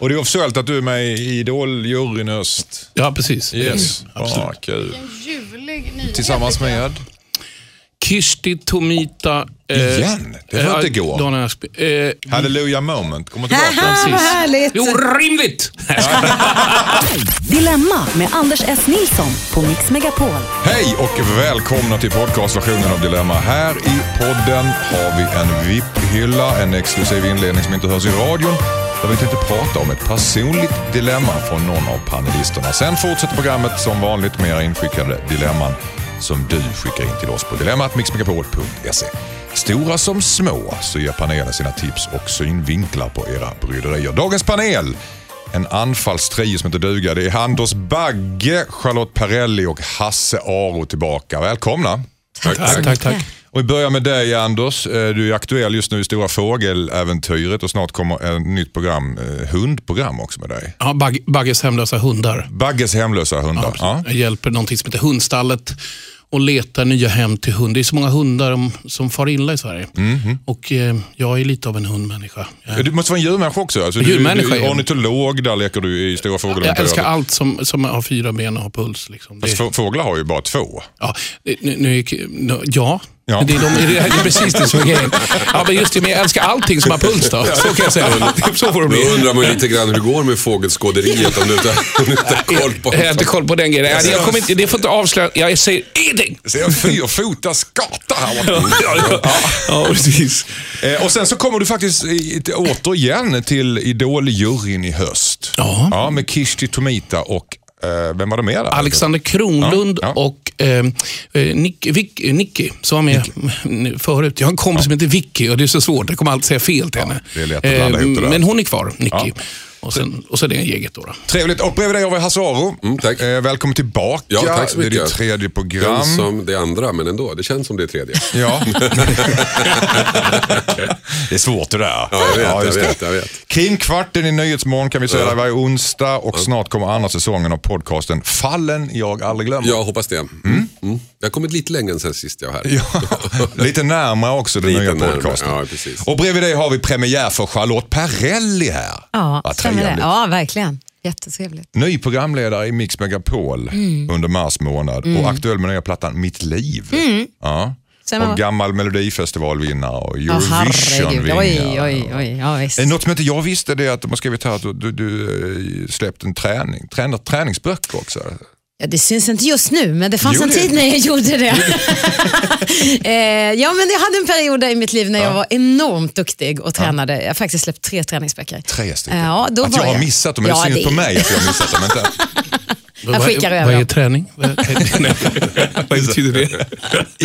Och det är officiellt att du är med i Idol-juryn i höst. Ja, precis. Yes, Absolut. ja, kul. Ljuvlig nyhet. Tillsammans med? Kirsti Tomita. eh, Igen? Det var inte igår. Daniel Asp- eh, Hallelujah moment, kommer tillbaka. precis. Vad härligt. Jo, rimligt! Dilemma med Anders S. Nilsson på Mix Megapol. Hej och välkomna till podcastversionen av Dilemma. Här i podden har vi en VIP-hylla, en exklusiv inledning som inte hörs i radion. Där vi tänkte prata om ett personligt dilemma från någon av panelisterna. Sen fortsätter programmet som vanligt med era inskickade dilemman som du skickar in till oss på dilemmatmixmegapol.se. Stora som små så ger panelen sina tips och synvinklar på era bryderier. Dagens panel en anfallstrio som heter duga. Det är Anders Bagge, Charlotte Perrelli och Hasse Aro tillbaka. Välkomna! Tack, tack, tack. Och vi börjar med dig Anders. Eh, Du är aktuell just nu i Stora Fågeläventyret och snart kommer ett nytt program, eh, hundprogram också med dig. Ja, Bag Bagges hemlösa hundar. Bagges hemlösa hundar. Ja. Jag hjälper någonting som heter Hundstallet och letar nya hem till hund. Det är så många hundar om- som far illa i Sverige. Mhm. Och eh, jag är lite av en hundmänniska. Jag, Du måste vara en djurmänniska också. Alltså, du, Djurmänniska, du är ja. ornitolog, där leker du i Stora jag Fågeläventyret. älskar allt som, som har fyra ben och har puls. Liksom. Fast Det, få- fåglar har ju bara två. ja, nu, nu, nu, ja. Ja. Det, är de, det är precis det som är grejen. Ja, men just det, men jag älskar allting som har puls då. Så kan jag säga. Så får det Då bli. undrar man ju lite grann hur det går med fågelskåderiet om du inte, om du inte har koll på Jag har inte koll på den grejen. Jag, jag kommer inte, det får inte avslöja. Jag säger ingenting. Jag ser en fyrfota skata här borta. Ja, ja. ja, precis. Eh, Och sen så kommer du faktiskt återigen till Idol-juryn i höst. Ja. ja med Kishti Tomita och vem var det mer? Alexander Kronlund Ja, ja. och eh, eh, Nick, Vic, Nicky som var med mm, förut. Jag har en kompis som heter Vicky och det är så svårt. Jag kommer alltid säga fel till henne. där. Men hon är kvar, Nicky. Ja. Och, sen, och så är det gänget då. då. Trevligt. Och bredvid dig har vi Hasse Aro. Mm, tack. Eh, välkommen tillbaka. Ja, tack så Det är mycket. ditt tredje program. Känns som det andra, men ändå. Det känns som det tredje. Ja. det är svårt det där. Ja, jag vet, jag just det. vet, jag vet. Krimkvarten i Nyhetsmorgon kan vi säga varje onsdag och snart kommer andra säsongen av podcasten Fallen jag aldrig glömmer. Jag hoppas det. Mm. Mm. Jag har kommit lite längre än sen sist jag var här. Ja, lite närmare också den Lite nya närmare, podcasten. ja, precis. Och bredvid dig har vi premiär för Charlotte Perrelli här. Ja, Vad stämmer det. trevligt. Ja, verkligen. Jättetrevligt. Ny programledare i Mix Megapol Mm. under mars månad och aktuell med nya plattan Mitt liv. Ja. Stämmer. Och gammal melodifestivalvinnare och Ja, Eurovisionvinnare. Ja, Något som inte jag visste är att de har skrivit här att du, du, du eh, släppt en träning, tränar, träningsböcker också. Ja, det syns inte just nu, men det fanns Jo, en det- tid när jag gjorde det. eh, ja, men jag hade en period i mitt liv när jag var enormt duktig och tränade. Jag har faktiskt släppt tre träningsböcker. Tre stycken. Ja, då att var jag har jag- missat dem, det Ja, det- på mig att jag har missat dem? Jag skickar över vad är träning? Vad, betyder det?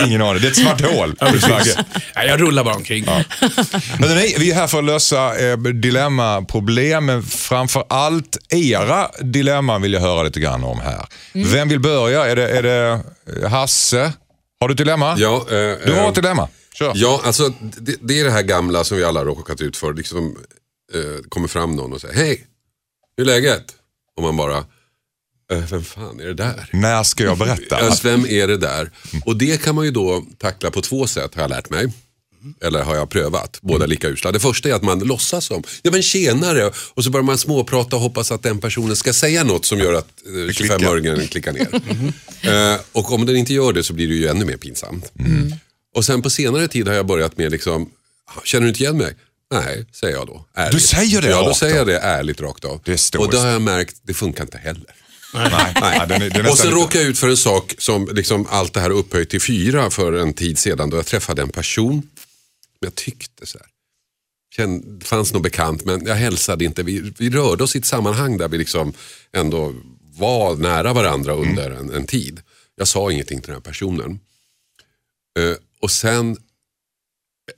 Ingen aning, det är ett svart hål. Ja, jag rullar bara omkring. Men nej, vi är här för att lösa eh, dilemmaproblem, men framför allt era dilemman vill jag höra lite grann om här. Mm. Vem vill börja? Är det, är det eh, Hasse? Har du ett dilemma? Ja, eh, Du har eh, ett dilemma. Kör. Ja, alltså det, det är det här gamla som vi alla har råkat ut för. Liksom, eh, kommer fram någon och säger hej, hur är läget? Och man bara, vem fan är det där? När ska jag berätta? Alltså, vem är det där? Och det kan man ju då tackla på två sätt har jag lärt mig. Eller har jag prövat. Båda lika usla. Det första är att man låtsas som, ja men tjenare. Och så börjar man småprata och hoppas att den personen ska säga något som gör att eh, klickar. 25-öringen klickar ner. eh, och om den inte gör det så blir det ju ännu mer pinsamt. Och sen på senare tid har jag börjat med liksom, känner du inte igen mig? Nej, säger jag då. Ärligt. Du säger det Ja, då rakt säger jag det ärligt rakt av. Det är och då har jag märkt, det funkar inte heller. Nej, nej, den är, den är Och sen råkade jag ut för en sak som liksom allt det här upphöjt till fyra för en tid sedan då jag träffade en person. Jag tyckte så här. Det fanns något bekant men jag hälsade inte. Vi, vi rörde oss i ett sammanhang där vi liksom ändå var nära varandra under en, en tid. Jag sa ingenting till den här personen. Eh, och sen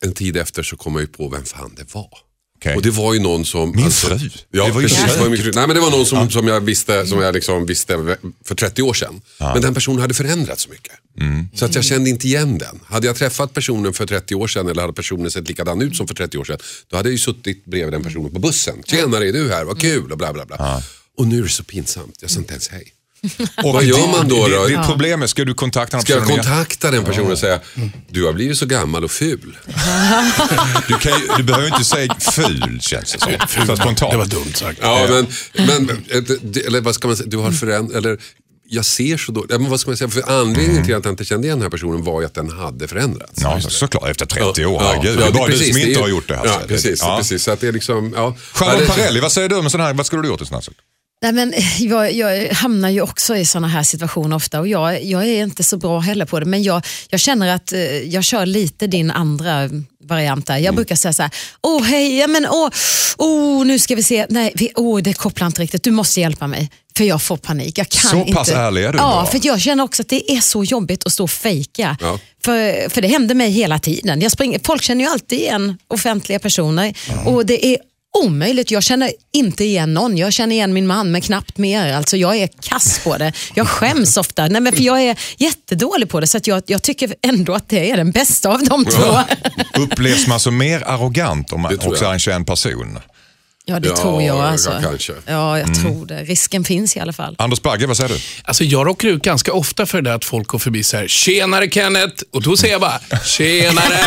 en tid efter så kom jag ju på vem fan det var. Okej. Och det var ju någon som... Min fru? Ja, Det var ju precis. Det var min fru. Nej, men det var någon som, som jag, visste, som jag liksom visste för 30 år sedan. Men den personen hade förändrats så mycket. Mm. Så att jag kände inte igen den. Hade jag träffat personen för 30 år sedan eller hade personen sett likadan ut som för 30 år sedan. Då hade jag ju suttit bredvid den personen på bussen. Tjenare, är du här? Vad kul och bla bla bla. Och nu är det så pinsamt. Jag sa inte ens hej. Och Vad gör man då, då? Det, det problemet, ska du kontakta den Ska jag kontakta den personen och säga, du har blivit så gammal och ful. Du, kan ju, du behöver ju inte säga ful känns det som. Så spontant. Det var dumt sagt. Ja, men, men eller vad ska man säga, du har förändrat, eller jag ser så dåligt. Men vad ska man säga, för anledningen till att jag inte kände igen den här personen var ju att den hade förändrats. Ja, så, såklart. Efter 30 år, Ja, herregud. ja, det är bara du precis, som inte är- har gjort det. Här, Ja, precis. ja. precis. Så att det är liksom, ja. Det- Perrelli, vad säger du om sån här, vad skulle du gjort i sån här sak? Nej, men jag, jag hamnar ju också i såna här situationer ofta och jag, jag är inte så bra heller på det. Men jag, jag känner att eh, jag kör lite din andra variant där. Jag brukar säga så här, åh hej, ja, men åh, åh, nu ska vi se, nej, vi, åh, det kopplar inte riktigt, du måste hjälpa mig. För jag får panik. Jag kan Så inte. pass ärlig är du Ja, då? för jag känner också att det är så jobbigt att stå och fejka. Ja. För, för det händer mig hela tiden. Jag springer, folk känner ju alltid igen offentliga personer och det är omöjligt. Jag känner inte igen någon. Jag känner igen min man men knappt mer. Alltså jag är kass på det. Jag skäms ofta. Nej, men för jag är jättedålig på det så att jag, jag tycker ändå att det är den bästa av de två. Upplevs man som mer arrogant om man också är en känd person? Ja det Ja, tror jag. ja, Alltså. kanske. Ja, jag tror det. Risken finns i alla fall. Anders Bagge, vad säger du? Alltså jag råkar ut ganska ofta för det där att folk går förbi så här, tjenare Kenneth, och då säger jag bara, tjenare,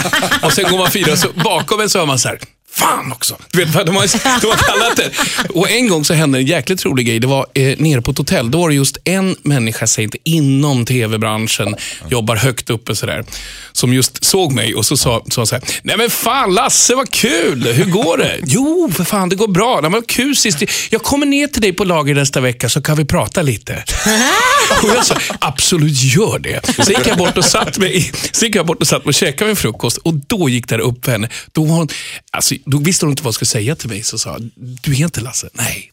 och sen går man fyra så bakom en så hör man så här, fan också. Du vet, de, har, de har kallat det. Och en gång så hände en jäkligt rolig grej. Det var eh, nere på ett hotell. Då var det just en människa, säg inte inom tv-branschen, jobbar högt uppe sådär, som just såg mig och så sa, sa så här, nej men fan Lasse vad kul, hur går det? Jo, för fan det går bra. Det var kul sist. Jag kommer ner till dig på lager nästa vecka så kan vi prata lite. Och jag sa, absolut gör det. Så gick jag bort och satt mig, så gick jag bort och satt mig och käkade min frukost och då gick det upp för henne. Då, var hon, alltså, då visste hon inte vad hon skulle säga till mig. Så sa jag, du är inte Lasse? Nej,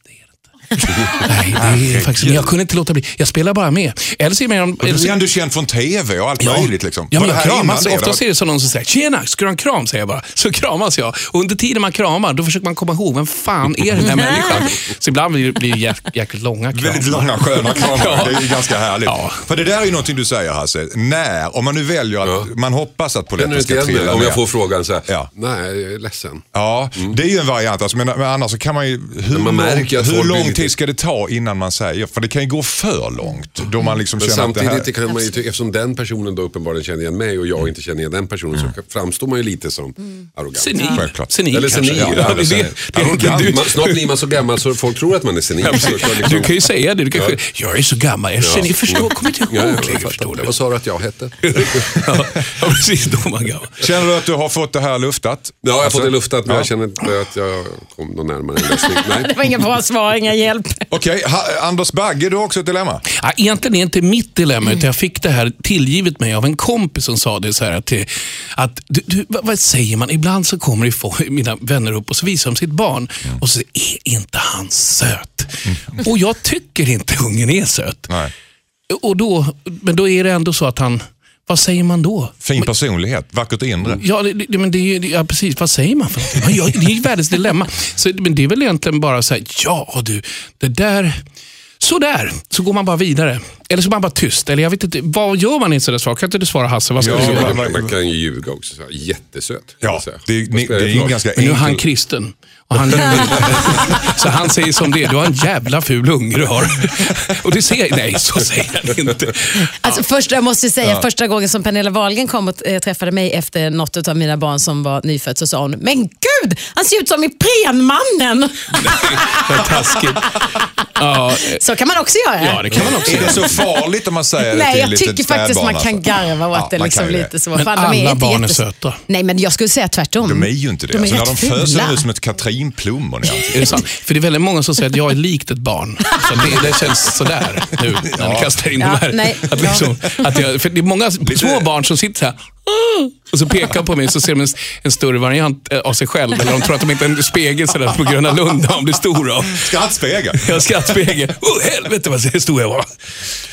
Nej, det är faktiskt, men jag kunde inte låta bli. Jag spelar bara med. Eller det mer om... Du är ändå känd från tv och allt möjligt. Liksom. Ja, men jag kramas. då? är det som någon som säger “Tjena, ska du ha en kram?” säger jag bara. Så kramas jag. Och under tiden man kramar, då försöker man komma ihåg, vem fan är den här människan? Så ibland blir det, jäk, jäkligt långa kramar. Väldigt långa sköna kramar. Ja. Det är ju ganska härligt. Ja. För det där är ju någonting du säger Hasse. När, om man nu väljer att, Ja. man hoppas att polletten ska trilla Om ner. jag får frågan så här, Ja. nej jag är ledsen. Ja, det är ju en variant. Alltså, men, men annars så kan man ju... Hur, man märker hur folk blir lång lite- tid ska det ta innan man säger? För det kan ju gå för långt. Då man liksom Men känner att det här... samtidigt kan man ju, eftersom den personen då uppenbarligen känner igen mig och jag inte känner igen den personen så framstår man ju lite som arrogant. Senil. Självklart. Senil Eller senil, Ja, ja, det, det, senil. det, Arrogant. du, Man, snart blir man så gammal så folk tror att man är senil. Ja, liksom- Du kan ju säga det. Du kan ju, Jag är så gammal. Jag känner, jag förstår, kommer inte ihåg Ja, jag förstår du. Vad sa du att jag hette? ja, ja, precis. Då är man gammal. Känner du att du har fått det här luftat? Ja, jag har Alltså, fått det luftat men ja. jag känner inte att jag kom någon närmare en lösning. Det var inga bra svar, inga hjälp. Okej, ha- Anders Bagge, du har också ett dilemma. Ja, egentligen är inte mitt dilemma, utan jag fick det här tillgivet mig av en kompis som sa det så här att, att du, du, vad, vad säger man? Ibland så kommer få, mina vänner upp och så visar de sitt barn och så är inte han söt. Och jag tycker inte ungen är söt. Nej. Och då, men då är det ändå så att han, vad säger man då? Fin personlighet, vackert inre. Ja, det, det, men det, är ju- det, ja, precis. Vad säger man för? Man gör- Det är ju världens dilemma. Så, men det är väl egentligen bara så här, ja du, det där, så där, så går man bara vidare. Eller så är man bara tyst. Eller jag vet inte, vad gör man i sån där sak? Kan inte du svara Hasse? Vad ska Ja, göra? Man, man kan ju ljuga också. Så här, Jättesöt. Ja, det, spelar det är en ganska Men nu är han enkel... kristen. Och han, så han säger som det är, du har en jävla ful unge du har. Och det säger nej så säger han inte. Alltså, första, jag måste säga, första gången som Pernilla Wahlgren kom och eh, träffade mig efter något av mina barn som var nyfött så sa hon, men gud, han ser ut som Iprenmannen. Vad taskigt. Ja, Så kan man också göra. ja, det kan man också Är det så farligt om man säger det Nej, till jag tycker faktiskt man kan alltså? garva och Ja, att det är liksom lite så. Men Fan, alla inte barn är jättes- söta. Nej, men jag skulle säga tvärtom. De är ju inte det. De är alltså, när de föds ser de ut som ett katrinplommon i ansiktet. Är det sant? För det är väldigt många som säger att jag är likt ett barn. Så det, det känns sådär nu när ni kastar in Ja, de här. nej. Att liksom, att jag, för det är många små barn som sitter här och så pekar på mig så ser de en, en större variant eh, av sig själv. Eller de tror att de inte är en spegel sådär på Gröna Lund där de blir stor av. Skrattspegel. Har skrattspegel. Oh, helvete vad stor jag var.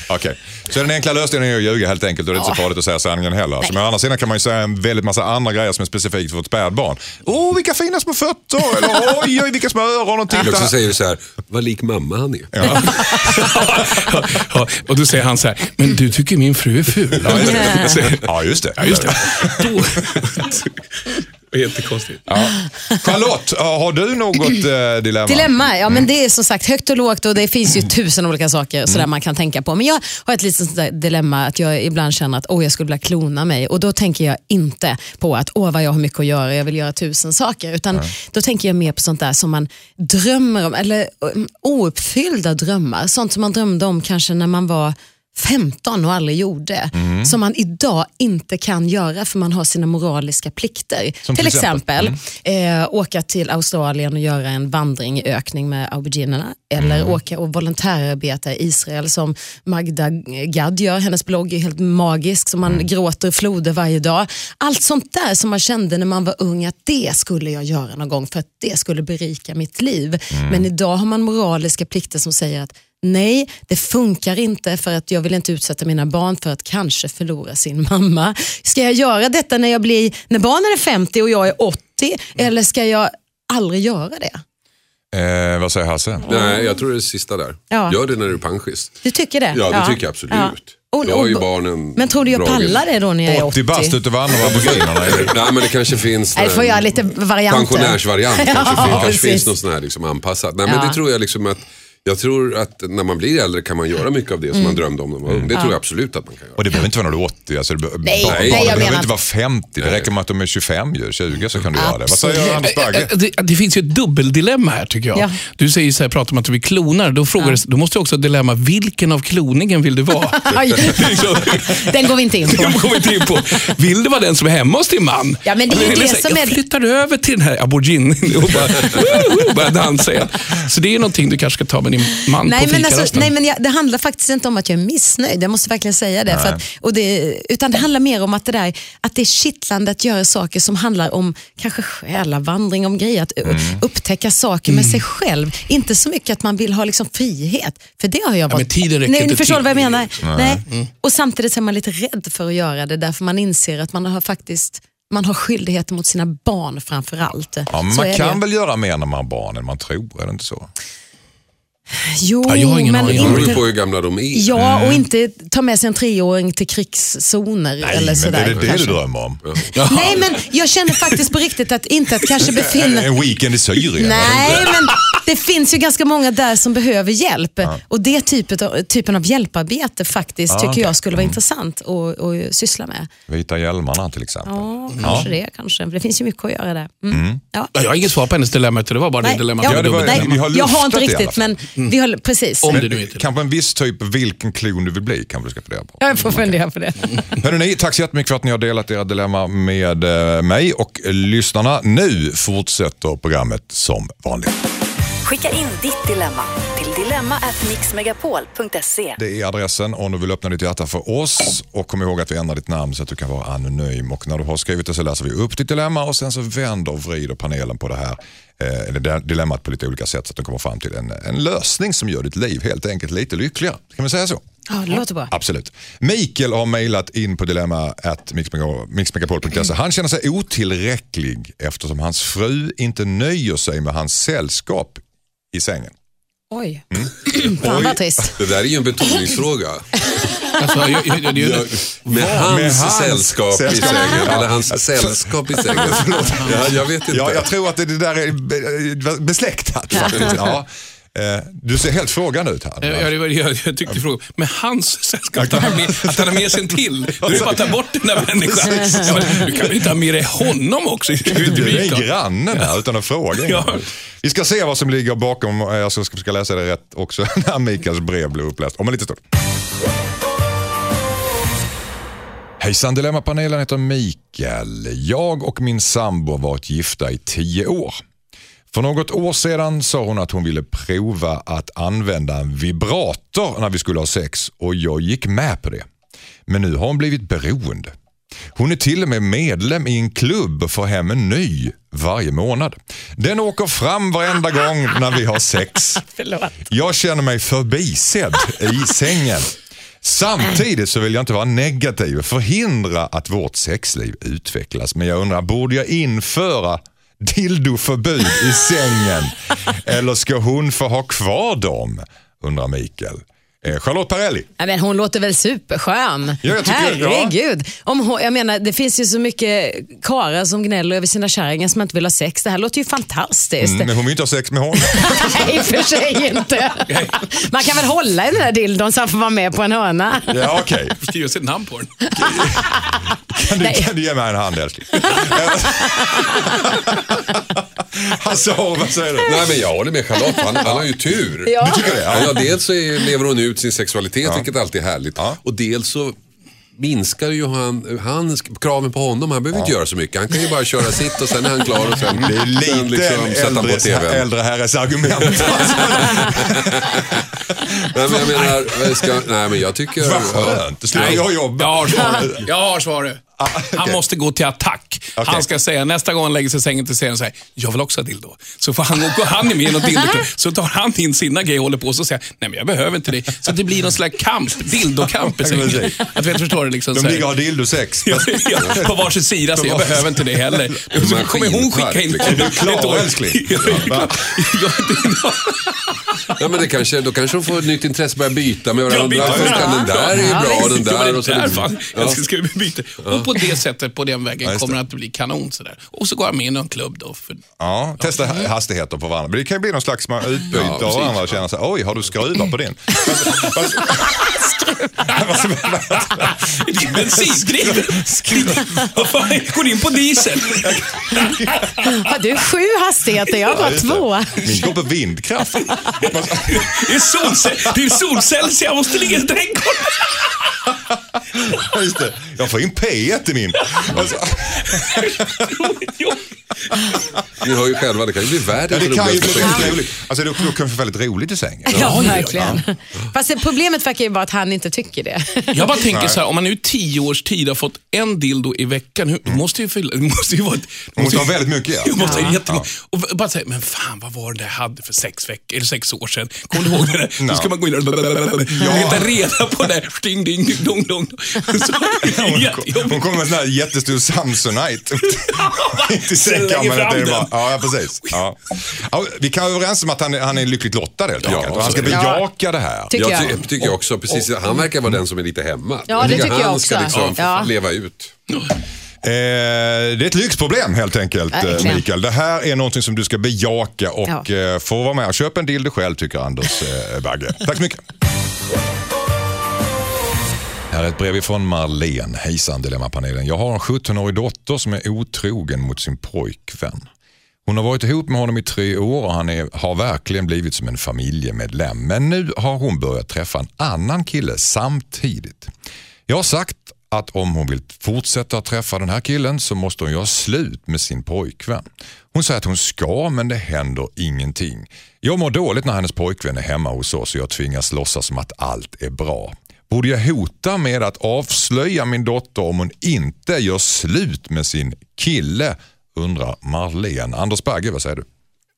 Okej. Så den enkla lösningen är att ljuga helt enkelt och det är inte så farligt att säga sanningen heller. Alltså, men å andra sidan kan man ju säga en väldigt massa andra grejer som är specifikt för ett spädbarn. Åh, vilka fina små fötter! Eller oj, oj, vilka små öron och Eller titta också här. säger du så här, vad lik mamma han är. Ja. Ja, och då säger han så här, men du tycker min fru är ful. Ja, Ja, just det. Ja, just det. Då, Jättekonstigt. Ja. Charlotte, har du något eh, dilemma? Dilemma, ja men det är som sagt högt och lågt och det finns ju tusen olika saker sådär man kan tänka på. Men jag har ett litet dilemma att jag ibland känner att åh, jag skulle vilja klona mig och då tänker jag inte på att åh vad jag har mycket att göra, jag vill göra tusen saker. Utan då tänker jag mer på sånt där som man drömmer om, eller um, ouppfyllda drömmar. Sånt som man drömde om kanske när man var 15 och aldrig gjorde. Mm. Som man idag inte kan göra för man har sina moraliska plikter. Som till exempel? exempel eh, åka till Australien och göra en vandring i ökning med auberginerna. Eller Mm. åka och volontärarbeta i Israel som Magda Gad gör. Hennes blogg är helt magisk, så Mm. man gråter floder varje dag. Allt sånt där som man kände när man var ung att det skulle jag göra någon gång för att det skulle berika mitt liv. Mm. Men idag har man moraliska plikter som säger att Nej, det funkar inte för att jag vill inte utsätta mina barn för att kanske förlora sin mamma. Ska jag göra detta när, jag blir, när barnen är 50 och jag är 80 eller ska jag aldrig göra det? Eh, vad säger Hasse? Nej, jag tror det är det sista där. Ja. Gör det när du är panschis. Du tycker det? Ja, det tycker jag absolut. Och- Då har ju barnen Men tror du jag pallar det då när jag är 80 80? bast ute och vandrar med auberginerna. Nej, men det kanske finns Nej, det får jag lite varianter. pensionärsvariant. Ja, kanske, fin- kanske precis. finns någon sån här liksom anpassad. Nej, men Ja. det tror jag liksom att jag tror att när man blir äldre kan man göra mycket av det som Mm. man drömde om när man var ung. Det tror jag absolut att man kan göra. Och det behöver inte vara när du är 80. Alltså, det be- Nej, barn, nej, jag barnen behöver menar inte vara 50. Det räcker med att de är 25, ju, 20 så kan du göra det. Vad säger Absolut. Anders Bagge? Det, det finns ju ett dubbeldilemma här tycker jag. Ja. Du säger så här, pratar om att du vill klona. Då, frågar du, då måste du också ha dilemma, vilken av kloningen vill du vara? Den går vi inte in på. Jag kommer inte in på. Vill du vara den som är hemma hos din man? Ja, men det är ju det som jag är- flyttar över till den här aboriginen och bara, börjar dansa igen. Så det är någonting du kanske ska ta med din man Nej, på men, alltså, nej, men jag, det handlar faktiskt inte om att jag är missnöjd. Jag måste verkligen säga det. För att, och det utan det handlar mer om att det, där, att det är kittlande att göra saker som handlar om kanske själavandring, om grejer. Att Mm. upptäcka saker med sig själv. Inte så mycket att man vill ha liksom frihet. För det har jag men varit. tiden räcker nej, inte du förstår till. vad jag menar? Nej. Mm. Och samtidigt är man lite rädd för att göra det därför man inser att man har faktiskt man har skyldigheter mot sina barn framför allt. Ja, men man kan det. väl göra mer när man har barn än man tror, är det inte så? Jo, Ja, jag har ingen men aning. Det beror på hur gamla de är. Ja, och inte ta med sig en treåring till krigszoner eller Mm. men sådär. är det det du kanske. drömmer om? Nej, men jag känner faktiskt på riktigt att inte att kanske befinna... En weekend i Syrien? Nej, men det finns ju ganska många där som behöver hjälp. Och det typet av, typen av hjälparbete faktiskt tycker jag skulle vara intressant att, att syssla med. Vita hjälmarna till exempel. Ja, kanske det. Kanske. Det finns ju mycket att göra där. Mm. Ja. Ja, Jag har inget svar på hennes dilemma, det var bara Nej, det dilemmat. ja, Ja, det var- nej, vi har jag har inte riktigt, men vi har, precis. Om det nu inte Kanske en viss typ, vilken klon du vill bli kanske du ska fundera på. Jag får fundera på det. Hörrni, tack så jättemycket för att ni har delat era dilemma med eh, mig och lyssnarna. Nu fortsätter programmet som vanligt. Skicka in ditt dilemma till dilemma@mixmegapol.se. Det är adressen om du vill öppna ditt hjärta för oss. Och kom ihåg att vi ändrar ditt namn så att du kan vara anonym. Och när du har skrivit det så läser vi upp ditt dilemma och sen så vänder och vrider panelen på det här eh, eller dilemmat på lite olika sätt så att de kommer fram till en, en lösning som gör ditt liv helt enkelt lite lyckligare. Kan vi säga så? Ja, det låter bra. Absolut. Mikael har mejlat in på dilemma mixmegapol.se. Han känner sig otillräcklig eftersom hans fru inte nöjer sig med hans sällskap i sängen. Oj, Mm. fan vad trist. Det där är ju en betoningsfråga. Alltså, jag, jag, jag, Ja, jag, med, hans Med hans sällskap i sängen. Ja. Eller hans sällskap i sängen. Ja, jag vet inte. Ja, jag tror att det, där är be- besläktat faktiskt. Ja. Eh, Du ser helt frågande ut här. jag, jag, jag, jag tyckte frågan, med hans sällskap, att han med, att han har med sig en till. Du är det bara att ta bort den där människan. Ja, men du kan väl inte ha med dig honom också? Det Du är grannen här utan att fråga. Ja. Vi ska se vad som ligger bakom, eh, jag ska ska läsa det rätt också när Mikaels brev blir uppläst om en liten stund. Hejsan Dilemmapanelen heter Mikael. Jag och min sambo har varit gifta i tio år. För något år sedan sa hon att hon ville prova att använda en vibrator när vi skulle ha sex och jag gick med på det. Men nu har hon blivit beroende. Hon är till och med medlem i en klubb och får hem en ny varje månad. Den åker fram varenda gång när vi har sex. Jag känner mig förbisedd i sängen. Samtidigt så vill jag inte vara negativ och förhindra att vårt sexliv utvecklas. Men jag undrar, borde jag införa dildoförbud i sängen? Eller ska hon få ha kvar dem? Undrar Mikael. Eh, Charlotte Perrelli. Ja, men hon låter väl superskön? Ja, jag tycker- Herregud. Om hon, jag menar, det finns ju så mycket karlar som gnäller över sina kärringar som inte vill ha sex. Det här låter ju fantastiskt. Mm, men hon vill inte ha sex med honom. Nej, i och för sig inte. Man kan väl hålla i den där dildon så han får vara med på en hörna. Ja, okej. Skriva sitt namn på den. Kan, du, kan du ge mig en hand älskling? alltså, vad säger du? Nej men jag håller med Charlotte, han, han har ju tur. Ja. Du tycker det? Ja, Ja. ja, dels så lever hon ut sin sexualitet, vilket alltid är härligt. Ja. Och dels så minskar ju han, han kraven på honom. Han behöver inte göra så mycket. Han kan ju bara köra sitt och sen är han klar och sen, Det är sen lite liksom sätta han på äldre, TV. äldre herres argument. Nej men jag menar, ska, nej men jag tycker... Vad skönt, då slipper jag jobba. Jag har svaret. Jag har svaret. Han okej. måste gå till attack. Okej. Han ska säga, nästa gång han lägger sig i sängen till serien, säger jag vill också ha dildo. Så får han, går han är med i något dildo så tar han in sina grejer och håller på och så säger han, nej men jag behöver inte det. Så det blir någon slags kamp, dildokamp i sängen. Att vet, förstår du? Liksom, De så här. ligger och har dildosex. Ja, ja, på varsin sida, så jag behöver inte det heller. Så kommer hon skicka in liksom. Är du klar, ett år. älskling? Ja. Ja, det- Ja, men det kanske, då kanske de får ett nytt intresse, börja byta med Ja, varandra. byta Funkar varandra. den där är ju bra, den Ja, där det och så där, fan, jag ska, ska vi byta. Och på det sättet, på den vägen, just kommer det. det att bli kanon. Sådär. Och så går han med i någon klubb då. För, Ja, testa hastigheter på varandra. Det kan ju bli någon slags man utbyte Ja, av varandra och känna sig, oj, har du skruvar på din? är bensindriven. Vad fan, Går in på diesel. Har du sju hastigheter? Jag har bara två. Min går på vindkraft. Det är, solcell, det är solceller så jag måste ligga i trädgården. Just det. Jag får in P1 i min. Alltså, Ni hör ju själva, det kan ju bli ja, världens det kan ju bli roligaste roligt. Alltså, det det kan bli väldigt roligt i sängen. Ja, verkligen. Fast det- problemet verkar ju vara att han inte tycker det. Jag bara tänker så här, om man nu i tio års tid har fått en dildo i veckan, hur- det måste ju, fylla, det måste ju vara... ett- Det måste vara väldigt mycket, ja. Det måste Ja. jättemånga. Och bara säga, men fan vad var det där jag hade för sex veckor, eller sex år sedan? Kommer du ihåg det där? Ja. Då ska man gå in och leta reda på det. Ding, ding, dong, dong. Så, Hon, jättejobbigt. hon kommer med en sån här jättestor Samsonite. Lägger fram Det är bara- den. Ja, ja, precis. Ja. Ja, vi kan vara överens om att han är, han är lyckligt lottad helt enkelt. och han ska så är det. bejaka det här. Tycker Jag jag. ty- tycker jag också, precis, han verkar vara den som är lite hemma. Ja, det tycker jag han ska också. liksom Ja. leva ut. Eh, det är ett lyxproblem helt enkelt, Verkligen. Mikael. Det här är någonting som du ska bejaka och Ja. eh, få vara med och köpa en dildo själv tycker Anders eh, Bagge. Tack så mycket. Här är ett brev ifrån Marlene. Hejsan Dilemmapanelen. Jag har en 17-årig dotter som är otrogen mot sin pojkvän. Hon har varit ihop med honom i tre år och han är, har verkligen blivit som en familjemedlem. Men nu har hon börjat träffa en annan kille samtidigt. Jag har sagt att om hon vill fortsätta träffa den här killen så måste hon göra slut med sin pojkvän. Hon säger att hon ska men det händer ingenting. Jag mår dåligt när hennes pojkvän är hemma hos oss och jag tvingas låtsas som att allt är bra. Borde jag hota med att avslöja min dotter om hon inte gör slut med sin kille? Undrar Marlene. Anders Bagge, vad säger du?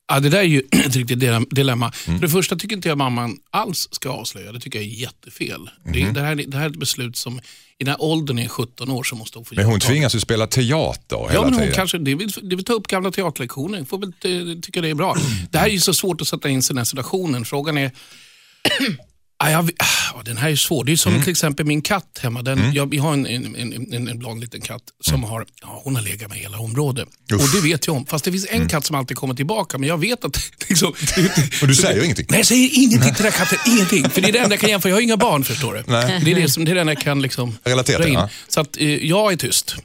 Ja, det där är ju ett riktigt dile- dilemma. Mm. För det första tycker inte jag mamman alls ska avslöja. Det tycker jag är jättefel. Mhm. Det, här, det här är ett beslut som, i den här åldern är 17 år så måste hon få Men hon tvingas ju spela teater hela Ja, men hon tiden. kanske, det vill, det vill ta upp gamla teaterlektioner. Får väl eh, tycka det är bra. Det här är ju så svårt att sätta in sig i den här situationen. Frågan är, Ah, jag, ah, den här är svår. Det är som Mm. till exempel min katt hemma. Den, jag, vi har en, en, en, en, en blond liten katt som Mm. har, ja, hon har legat med hela området. Och det vet jag om. Fast det finns en katt som alltid kommer tillbaka. Men jag vet att... Liksom, Mm. Och du säger ingenting? Nej, jag säger ingenting till den här katten. Ingenting. För det är det enda jag kan jämföra. Jag har inga barn förstår du. Nej. Det är det, som, det är det enda jag kan liksom Relatera till, in. ja. Mm. Så att eh, jag är tyst.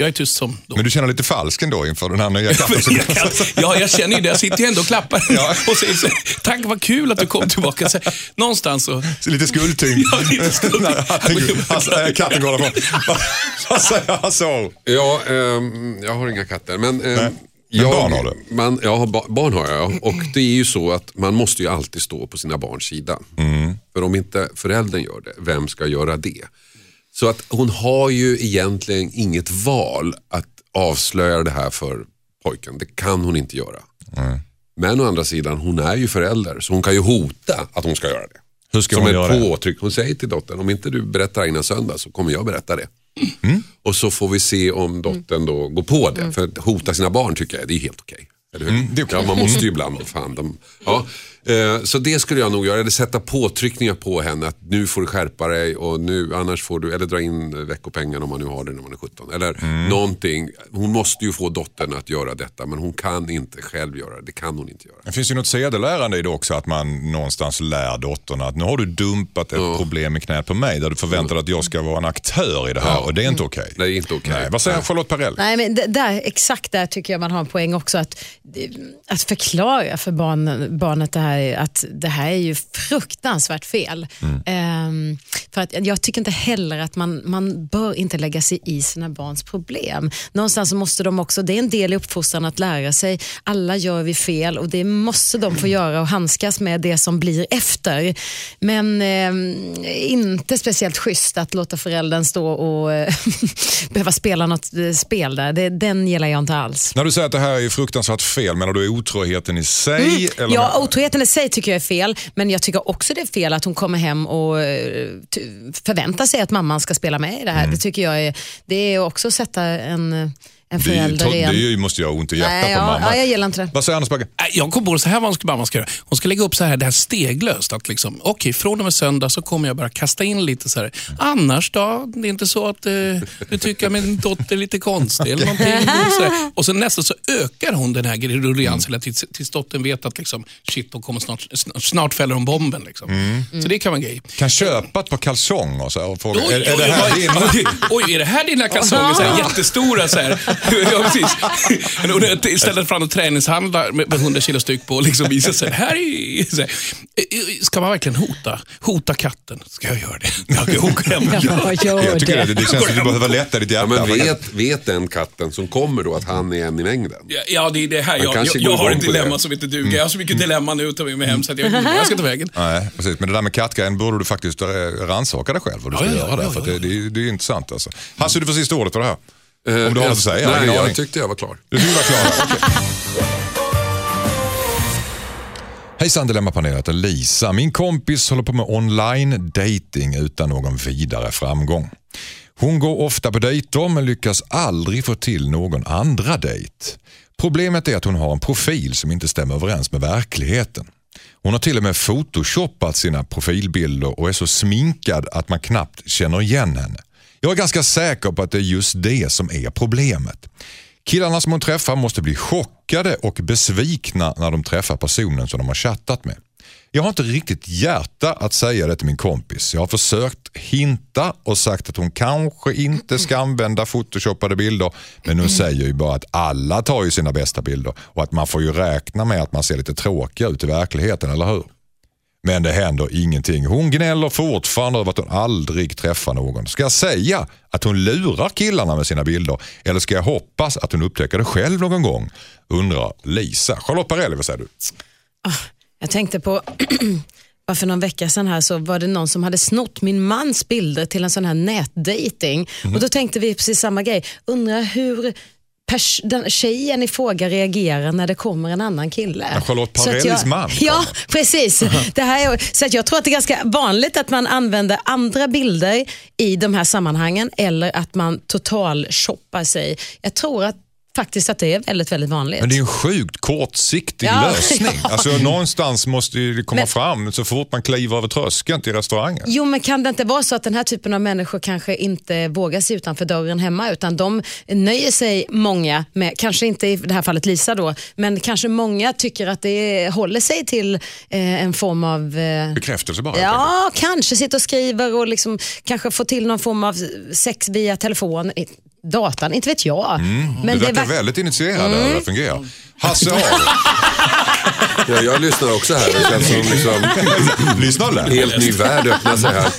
Jag är tyst som då. Men du känner lite falsk ändå inför den här nya katten? som- Jag kan, ja, jag känner ju det. Jag sitter ju ändå och klappar Ja. och säger så, tack vad kul att du kom tillbaka. Så, någonstans så... Lite skuldtyngd. Ja, lite skuldtyngd. Katten går därifrån. Vad- säger han så? Ja, ehm, jag har inga katter. Men, ehm, Men jag, barn har du? Man, ja, ba, barn har jag. Och det är ju så att man måste ju alltid stå på sina barns sida. Mm. För om inte föräldern gör det, vem ska göra det? Så att hon har ju egentligen inget val att avslöja det här för pojken. Det kan hon inte göra. Men å andra sidan, hon är ju förälder. Så hon kan ju hota att hon ska göra det. Hur ska Som hon ett göra det? påtryck. Hon säger till dottern, om inte du berättar innan söndag så kommer jag berätta det. Mm. Och så får vi se om dottern då går på det. För att hota sina barn tycker jag, det är helt okej. Eller hur? Mm, det är okej. Ja, man måste ju ibland. Fan, de, ja. Eh, Så det skulle jag nog göra, eller sätta påtryckningar på henne att nu får du skärpa dig och nu annars får du, eller dra in veckopengen om man nu har det när man är 17. Eller Mm. någonting. Hon måste ju få dottern att göra detta men hon kan inte själv göra det. Det kan hon inte göra. Det finns ju något sedelärande i det också, att man någonstans lär dottern att nu har du dumpat ett problem i knät på mig där du förväntar dig att jag ska vara en aktör i det här och det är inte okej. Det är inte okej. Nej, Vad säger Charlotte Perrelli? Nej, men där, exakt där tycker jag man har en poäng också. Att, att förklara för barn, barnet det här, att det här är ju fruktansvärt fel. Ehm, för att jag tycker inte heller att man, man bör inte lägga sig i sina barns problem. Någonstans måste de också, det är en del i uppfostran att lära sig, alla gör vi fel och det måste de få göra och handskas med det som blir efter. Men ehm, inte speciellt schysst att låta föräldern stå och eh, behöva spela något eh, spel där. Det, den gillar jag inte alls. När du säger att det här är fruktansvärt fel, menar du otroheten i sig? Eller Mm. Ja, otroheten i sig tycker jag är fel, men jag tycker också det är fel att hon kommer hem och eh, förväntar sig att mamman ska spela med i det här. Mm. Det tycker jag är, det är också att sätta en, en det, är ju, förälder tro- i det är ju, måste göra ont i hjärtat Nej, på ja, mamma. ja, jag gillar inte det. Vad säger Anders Bagge? Jag kom på det så här vad ska mamma ska göra. Hon ska lägga upp så här, det här steglöst. Att liksom, okej, från och med söndag så kommer jag bara kasta in lite så här. Annars då? Det är inte så att eh, du tycker att min dotter är lite konstig eller någonting. Och så, här. och sen nästan så ökar hon den här rulliansen mm. tills, tills dottern vet att liksom, shit, hon kommer snart, snart, snart fäller hon bomben. Liksom. Så det kan vara en grej. Kan köpa ett par kalsonger så här, och fråga, Oj, är, är oj, det här oj, din? oj, oj, är det här dina kalsonger? Så här, jättestora så här. Ja, precis. Och det- Istället för att träningshandlar med med 100 kilo styck på och liksom visa sig. Här är, så här. Ska man verkligen hota? Hota katten? Ska jag göra det? Jag åka hem och Ja, gör Jag tycker det, det. det känns som att du behöver lätta ditt Ja, hjärta. men vet, vet den katten som kommer då att han är en i mängden? Ja, Ja, det är det här. Jag, jag, jag har ett på dilemma det. som inte duger. Jag har så mycket dilemma nu att ta med mig hem så att jag vet inte vad jag ska ta vägen. Nej, precis. Men det där med kattgrejen borde du faktiskt eh, rannsaka dig själv vad du ska Ja, ja, göra ja, där. ja, För ja. det, det, är- det är intressant alltså. Hasse, du får sista ordet för det här. Om du har Eh, något att säga? Jag Nej, jag tyckte jag var klar. Du var klar? Okej. Hejsan Dilemmapanelen, Lisa. Min kompis håller på med online dating utan någon vidare framgång. Hon går ofta på dejter men lyckas aldrig få till någon andra dejt. Problemet är att hon har en profil som inte stämmer överens med verkligheten. Hon har till och med photoshoppat sina profilbilder och är så sminkad att man knappt känner igen henne. Jag är ganska säker på att det är just det som är problemet. Killarna som hon träffar måste bli chockade och besvikna när de träffar personen som de har chattat med. Jag har inte riktigt hjärta att säga det till min kompis. Jag har försökt hinta och sagt att hon kanske inte ska använda photoshoppade bilder men hon säger ju bara att alla tar ju sina bästa bilder och att man får ju räkna med att man ser lite tråkig ut i verkligheten, eller hur? Men det händer ingenting. Hon gnäller fortfarande över att hon aldrig träffar någon. Ska jag säga att hon lurar killarna med sina bilder eller ska jag hoppas att hon upptäcker det själv någon gång? Undrar Lisa. Charlotte Perrelli, vad säger du? Jag tänkte på, bara för någon vecka sedan här så var det någon som hade snott min mans bilder till en sån här nätdating. Mhm. Och då tänkte vi precis samma grej. Undrar hur pers- den tjejen i fråga reagerar när det kommer en annan kille. Ja, Charlotte jag, man Ja, precis. Det här är, så att jag tror att det är ganska vanligt att man använder andra bilder i de här sammanhangen eller att man total shoppar sig. Jag tror att faktiskt att det är väldigt, väldigt vanligt. Men det är en sjukt kortsiktig Ja, lösning. ja. Alltså, någonstans måste det komma Men- fram så fort man kliver över tröskeln till restaurangen. Jo, men kan det inte vara så att den här typen av människor kanske inte vågar sig utanför dörren hemma utan de nöjer sig många med, kanske inte i det här fallet Lisa då, men kanske många tycker att det håller sig till eh, en form av eh, Bekräftelse bara. Ja, kanske sitter och skriver och liksom, kanske få till någon form av sex via telefon, datan, inte vet jag. Men Du verkar var- väldigt initierad mm. hur det fungerar. Hasse Aro, Ja, jag lyssnar också här. Det känns som liksom lyssnar du en där? helt ny värld öppnar sig här.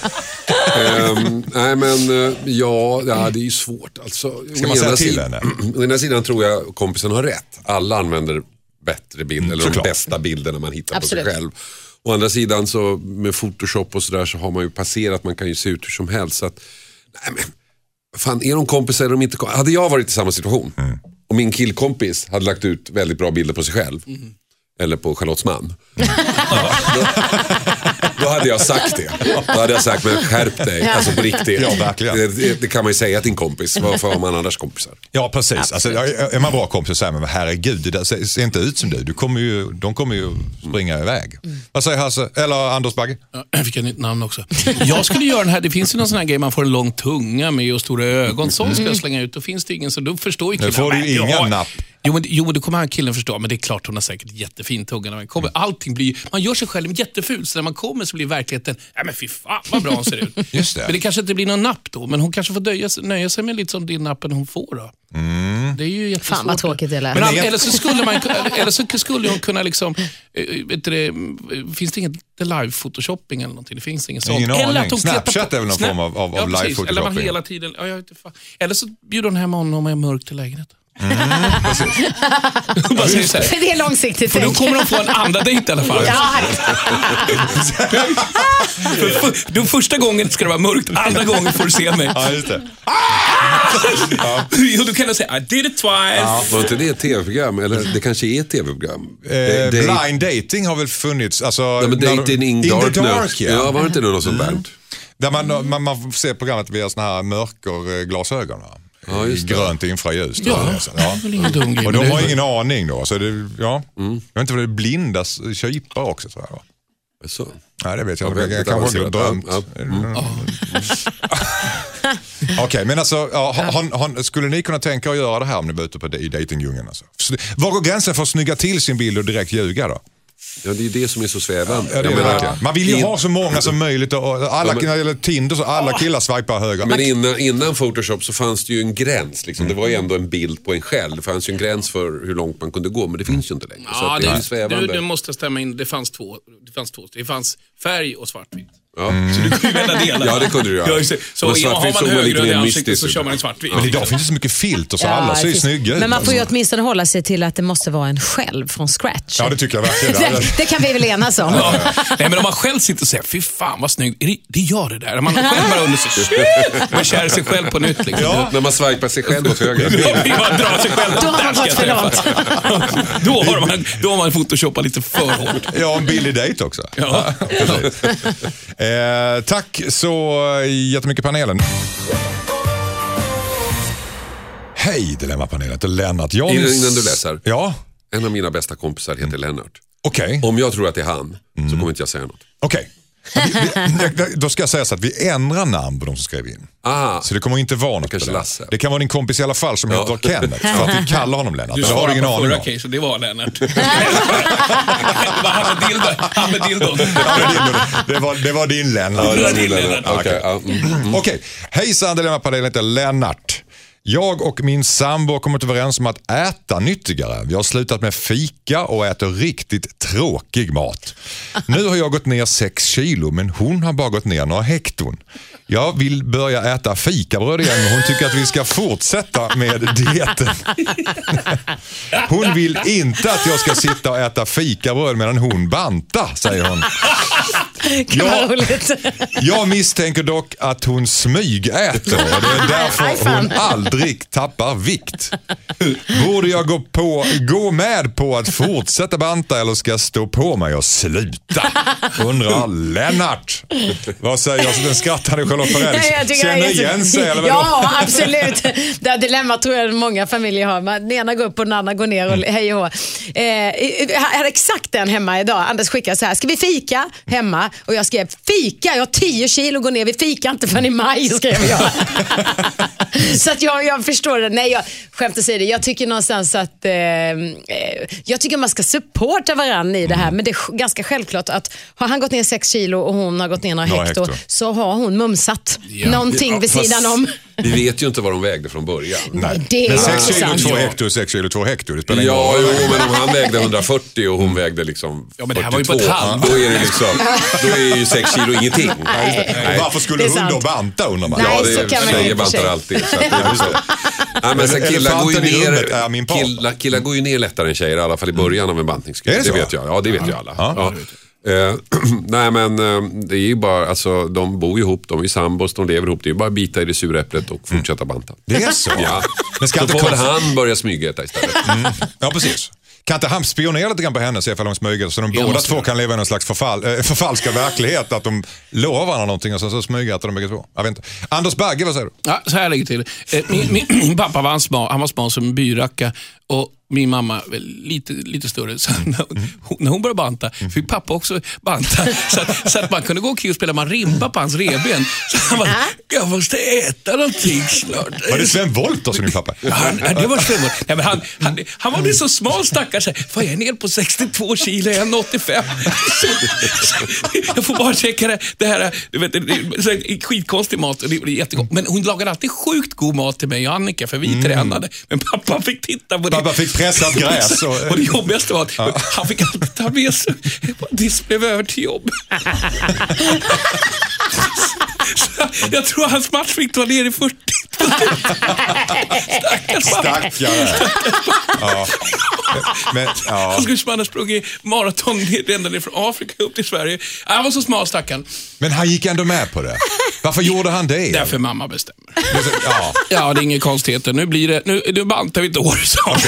Ehm, nej men eh, ja, ja, det är ju svårt. Alltså, Ska man säga till henne? Å ena sidan tror jag kompisen har rätt. Alla använder bättre bilder, eller de såklart. bästa bilderna man hittar Absolut. på sig själv. Å andra sidan så med photoshop och sådär så har man ju passerat, man kan ju se ut hur som helst. Så att, nej men, fan är de kompisar eller de inte kompisar? Hade jag varit i samma situation och min killkompis hade lagt ut väldigt bra bilder på sig själv. Eller på Charlottes man. då, hade jag sagt det. Då hade jag sagt, men skärp dig. Alltså på riktigt. Ja, verkligen. Det, det, det kan man ju säga till en kompis. Varför har man annars kompisar? Ja, precis. Alltså, är man bra kompis så säger man, men herregud, det där ser, ser inte ut som du. du kommer ju, de kommer ju springa iväg. Vad säger Hasse? Eller Anders Bagge? Ja, Jag fick ett nytt namn också. Jag skulle göra den här, det finns ju någon sån här grej man får en lång tunga med och stora ögon. Sånt ska jag slänga ut. Då finns det ingen, så då förstår ju Nu killen. får du "Nej, ju jag inga har-" napp. Jo men, jo, men det kommer han killen förstå. Men det är klart hon har säkert jättefin tunga. När man kommer. Allting blir, man gör sig själv jätteful, så när man kommer så blir verkligheten, ja men fy fan vad bra hon ser ut. Just det. Men det kanske inte blir någon napp då, men hon kanske får nöja sig, nöja sig med lite som din nappen hon får då. Det är ju jättesvårt. Fan vad tråkigt det lät. Men, Men eller, så skulle man, eller så skulle hon kunna liksom, eh, vet du det, finns det inget live-photoshopping eller någonting? Det finns inget sånt. Ingen eller aning. Snapchat på- är väl någon form av- av- ja, av precis. Eller man live-photoshopping. hela tiden, ja, jag vet inte fan. Eller så bjuder hon hem honom med mörkt i lägenheten. Bara säger så här, För det är långsiktigt för då kommer de få en andra dejt i alla fall. Ja, För, för, då första gången ska det vara mörkt, andra gången får du se mig. Ja, just det. Och då kan jag säga I did it twice. Var inte det ett tv-program? Eller det kanske är ett tv-program? Eh, det- blind dating har väl funnits? Alltså, Ja, men Dating in, the dark, dark, ja. ja. var det inte något sånt där? Där man, man, man får se programmet via såna här mörkerglasögon. Va? Ja, just det. Grönt infraljus. Ja, ja. grej. Och men de har ingen aning då. Så det, ja. Mm. Jag vet inte vad det är, blindas kypare också tror jag. va? Så. Nej, det vet jag. Jag väldigt kanske har drömt. Ja, mm. Okej, men alltså, ja, har, har, skulle ni kunna tänka er att göra det här om ni var ute på, i dejtingdjungeln? Alltså? Var går gränsen för att snygga till sin bild och direkt ljuga då? Ja, det är det som är så svävande. Ja, det är menar. Man vill ju in- ha så många som möjligt. Och alla, Ja, men- Tinder så alla killar swipar höger. Men innan, innan Photoshop så fanns det ju en gräns. Liksom. Det var ju ändå en bild på en själv. Det fanns ju en gräns för hur långt man kunde gå, men det finns ju inte längre. så Ja, att det är ju det, svävande. du, du måste stämma in. Det fanns två. Det fanns, två. Det fanns färg och svartvitt. Ja. Så du kunde ju välja delar. Ja, det kunde du göra. Ja. Så svartvit har man högröd i ansiktet så kör man en svartvit. Men idag finns det så mycket filter så Ja, alla ser ju snygga ut. Men man får ju åtminstone hålla sig till att det måste vara en själv från scratch. Ja, det tycker jag verkligen. det, det kan vi väl enas om. Ja. Nej, men om man själv sitter och säger, fy fan vad snygg, är det, det gör det där. Man själv bara under sig, shit, man kär sig själv på nytt. Liksom. Ja. När man swipar sig själv åt höger. Man drar sig själv. Då har man gått för långt. då, har man, då har man photoshopat lite för hårt. Ja, en billig dejt också. Ja. Eh, tack så jättemycket panelen. Hej Dilemmapanelen, det är Lennart Johns. Innan- innan du läser. Ja, En av mina bästa kompisar heter Lennart. okej. Om jag tror att det är han Mm. så kommer inte jag säga något. Okej. Vi- Då ska jag säga så att vi ändrar namn på de som skrev in. Ah, Så det kommer inte vara något på det. Lasse. Det kan vara din kompis i alla fall som Ja. heter Kenneth. För att vi kallar honom Lennart. Du svarade ingen på förra om. case och det var Lennart. han med dildon. Han med dildon. Ja, det, var, det var din Lennart. din Lennart. Okej, ja, mm. Okej, hejsan Dilemmapanelen heter Lennart. Jag och min sambo har kommit överens om att äta nyttigare. Vi har slutat med fika och äter riktigt tråkig mat. Nu har jag gått ner 6 kilo men hon har bara gått ner några hekton. Jag vill börja äta fikabröd igen men hon tycker att vi ska fortsätta med dieten. Hon vill inte att jag ska sitta och äta fikabröd medan hon bantar, säger hon. Roligt. Jag misstänker dock att hon smygäter och det är därför hon aldrig tappar vikt. Borde jag gå, på, gå med på att fortsätta banta eller ska jag stå på mig och sluta? Undrar Lennart. Vad säger den skrattande Charlotte Tycker det är Känner igen sig eller vadå? Ja, absolut. Det här dilemmat tror jag många familjer har. Den ena går upp och den andra går ner och Mm. hej och eh, Jag hade exakt den hemma idag. Anders skickade så här, ska vi fika hemma? Och jag skrev, fika? Jag har 10 kilo går ner, vi fikar inte förrän i maj, skrev jag. så att jag, jag förstår det. Nej, jag skämt åsido, jag tycker någonstans att eh, eh, jag tycker man ska supporta varandra i det här. Men det är ganska självklart att har han gått ner 6 kilo och hon har gått ner Några hekto, hekto. så har hon mumsat Ja. någonting vid Fast sidan om. Vi vet ju inte vad de vägde från början. Nej. Det är men också 6 kilo, sant. 2 Ja. hekto, 6 kilo, 2 hekto. Det spelar ingen Ja, roll. jo, men om han vägde 140 och hon vägde liksom Ja, men det här var ju på 42, ett halvt. Då är det liksom, då är ju 6 kilo ingenting. Och varför skulle hon då banta undrar man? Nej, Ja, så det kan man ju tjejer bantar alltid. Så att det är så. Nej, men så Ele- killar går ju ner, killar, killar går ju ner lättare än tjejer, i alla fall i början av en bantningskur. Det Det, så? vet jag. Ja, det vet ju alla. Ja. Eh, nej men eh, det är ju bara, alltså de bor ihop, de är sambos, de lever ihop. Det är ju bara att bita i det sura äpplet och fortsätta banta. Det är så? Ja. Men ska Så inte får väl konst- han börja smygäta istället. Ja, precis. Kan inte han spionera lite grann på henne och se ifall hon smyger så de Jag båda måste två göra. kan leva i någon slags förfall, äh, förfalskad verklighet att de lovar varandra någonting och så, så smygäter de bägge två. Jag vet inte. Anders Bagge, vad säger du? Ja, så här ligger det till. Eh, Min, min, min pappa var, en smal, han var smal som en byracka och min mamma lite, lite större. Så när, hon, när hon började banta fick pappa också banta. Så att, så att man kunde gå omkring och spela marimba på hans revben. Så han bara, jag måste äta någonting snart. Var det Sven Wollter som din pappa? Ja, Han, ja, det var självmord. Nej, men han, han, han var så smal stackars. Får jag är ner på 62 kilo, 1,85. Så, så, jag får bara checka det, det här. Du vet, det, så, skitkonstig mat och det, är jättegott. Men hon lagade alltid sjukt god mat till mig och Annika för vi tränade. Men pappa fick titta på det. Pappa fick pressat gräs. Och, Och det jobbigaste var att han fick alltid ta med sig disk blev över till jobb. Jag tror hans matchvikt var nere i 40. Stackare. Ja. Men, ja. Han skulle som annars sprungit maraton ner från Afrika upp till Sverige. Han var så smal stackarn. Men han gick ändå med på det. Varför gjorde han det? Därför mamma bestämmer. Ja. Ja, det är inga konstigheter. Nu blir det, nu, nu bantar vi ett år, sa hon.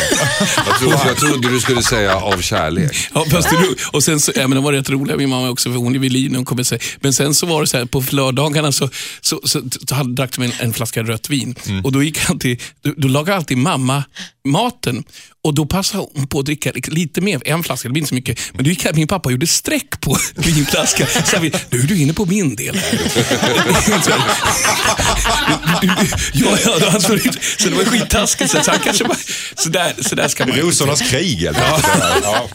Jag, trodde, jag trodde du skulle säga av kärlek. Ja, fast det, och sen så, ja, men de var rätt roliga, min mamma också, för hon är vid liv, hon kommer. Men sen så var det så här, på lördagarna så, så, så, så hade, drack de en, en flaska rött vin. Och då gick alltid, då, då lagade alltid mamma maten. Och då passade hon på att dricka lite mer, en flaska, det blir inte så mycket. Men då gick min pappa och gjorde streck på vinflaskan. Så vi, nu är du inne på min del ja, ja, alltså, så det var skittaskigt. Så han kanske bara, så där, så där ska man inte Rosornas krig helt enkelt. Ja.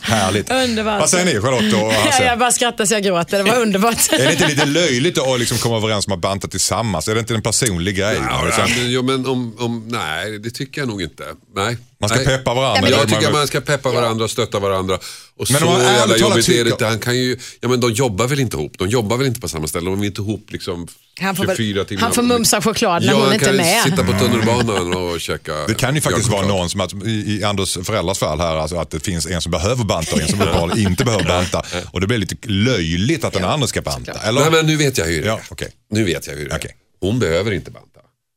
Härligt. Underbart. Vad säger ni Charlotte och Ja, Hasse? jag bara skrattar så jag gråter. Det var underbart. Är det inte lite löjligt att liksom komma överens om att banta tillsammans? Är det inte en personlig grej? Ja, Liksom, ja, men om, om, nej, det tycker jag nog inte. Nej. Man ska nej. peppa varandra. Jag tycker man- man ska peppa varandra och stötta varandra. Och Men så jävla jobbigt är det inte. Han kan ju, ja men de jobbar väl inte ihop? De jobbar väl inte på samma ställe? De är inte ihop liksom Han får, 24 väl, timmar. han får mumsa choklad när ja, hon han inte är kan med. sitta på tunnelbanan och käka Det kan ju faktiskt vara någon som, att, i, i Anders föräldrars fall här, alltså att det finns en som behöver banta och en som uppenbarligen inte behöver banta. Och det blir lite löjligt att den andra ska banta. Eller? Nej men nu vet jag hur det är. Ja, okej. Nu vet jag hur det är. Okej. Hon behöver inte banta.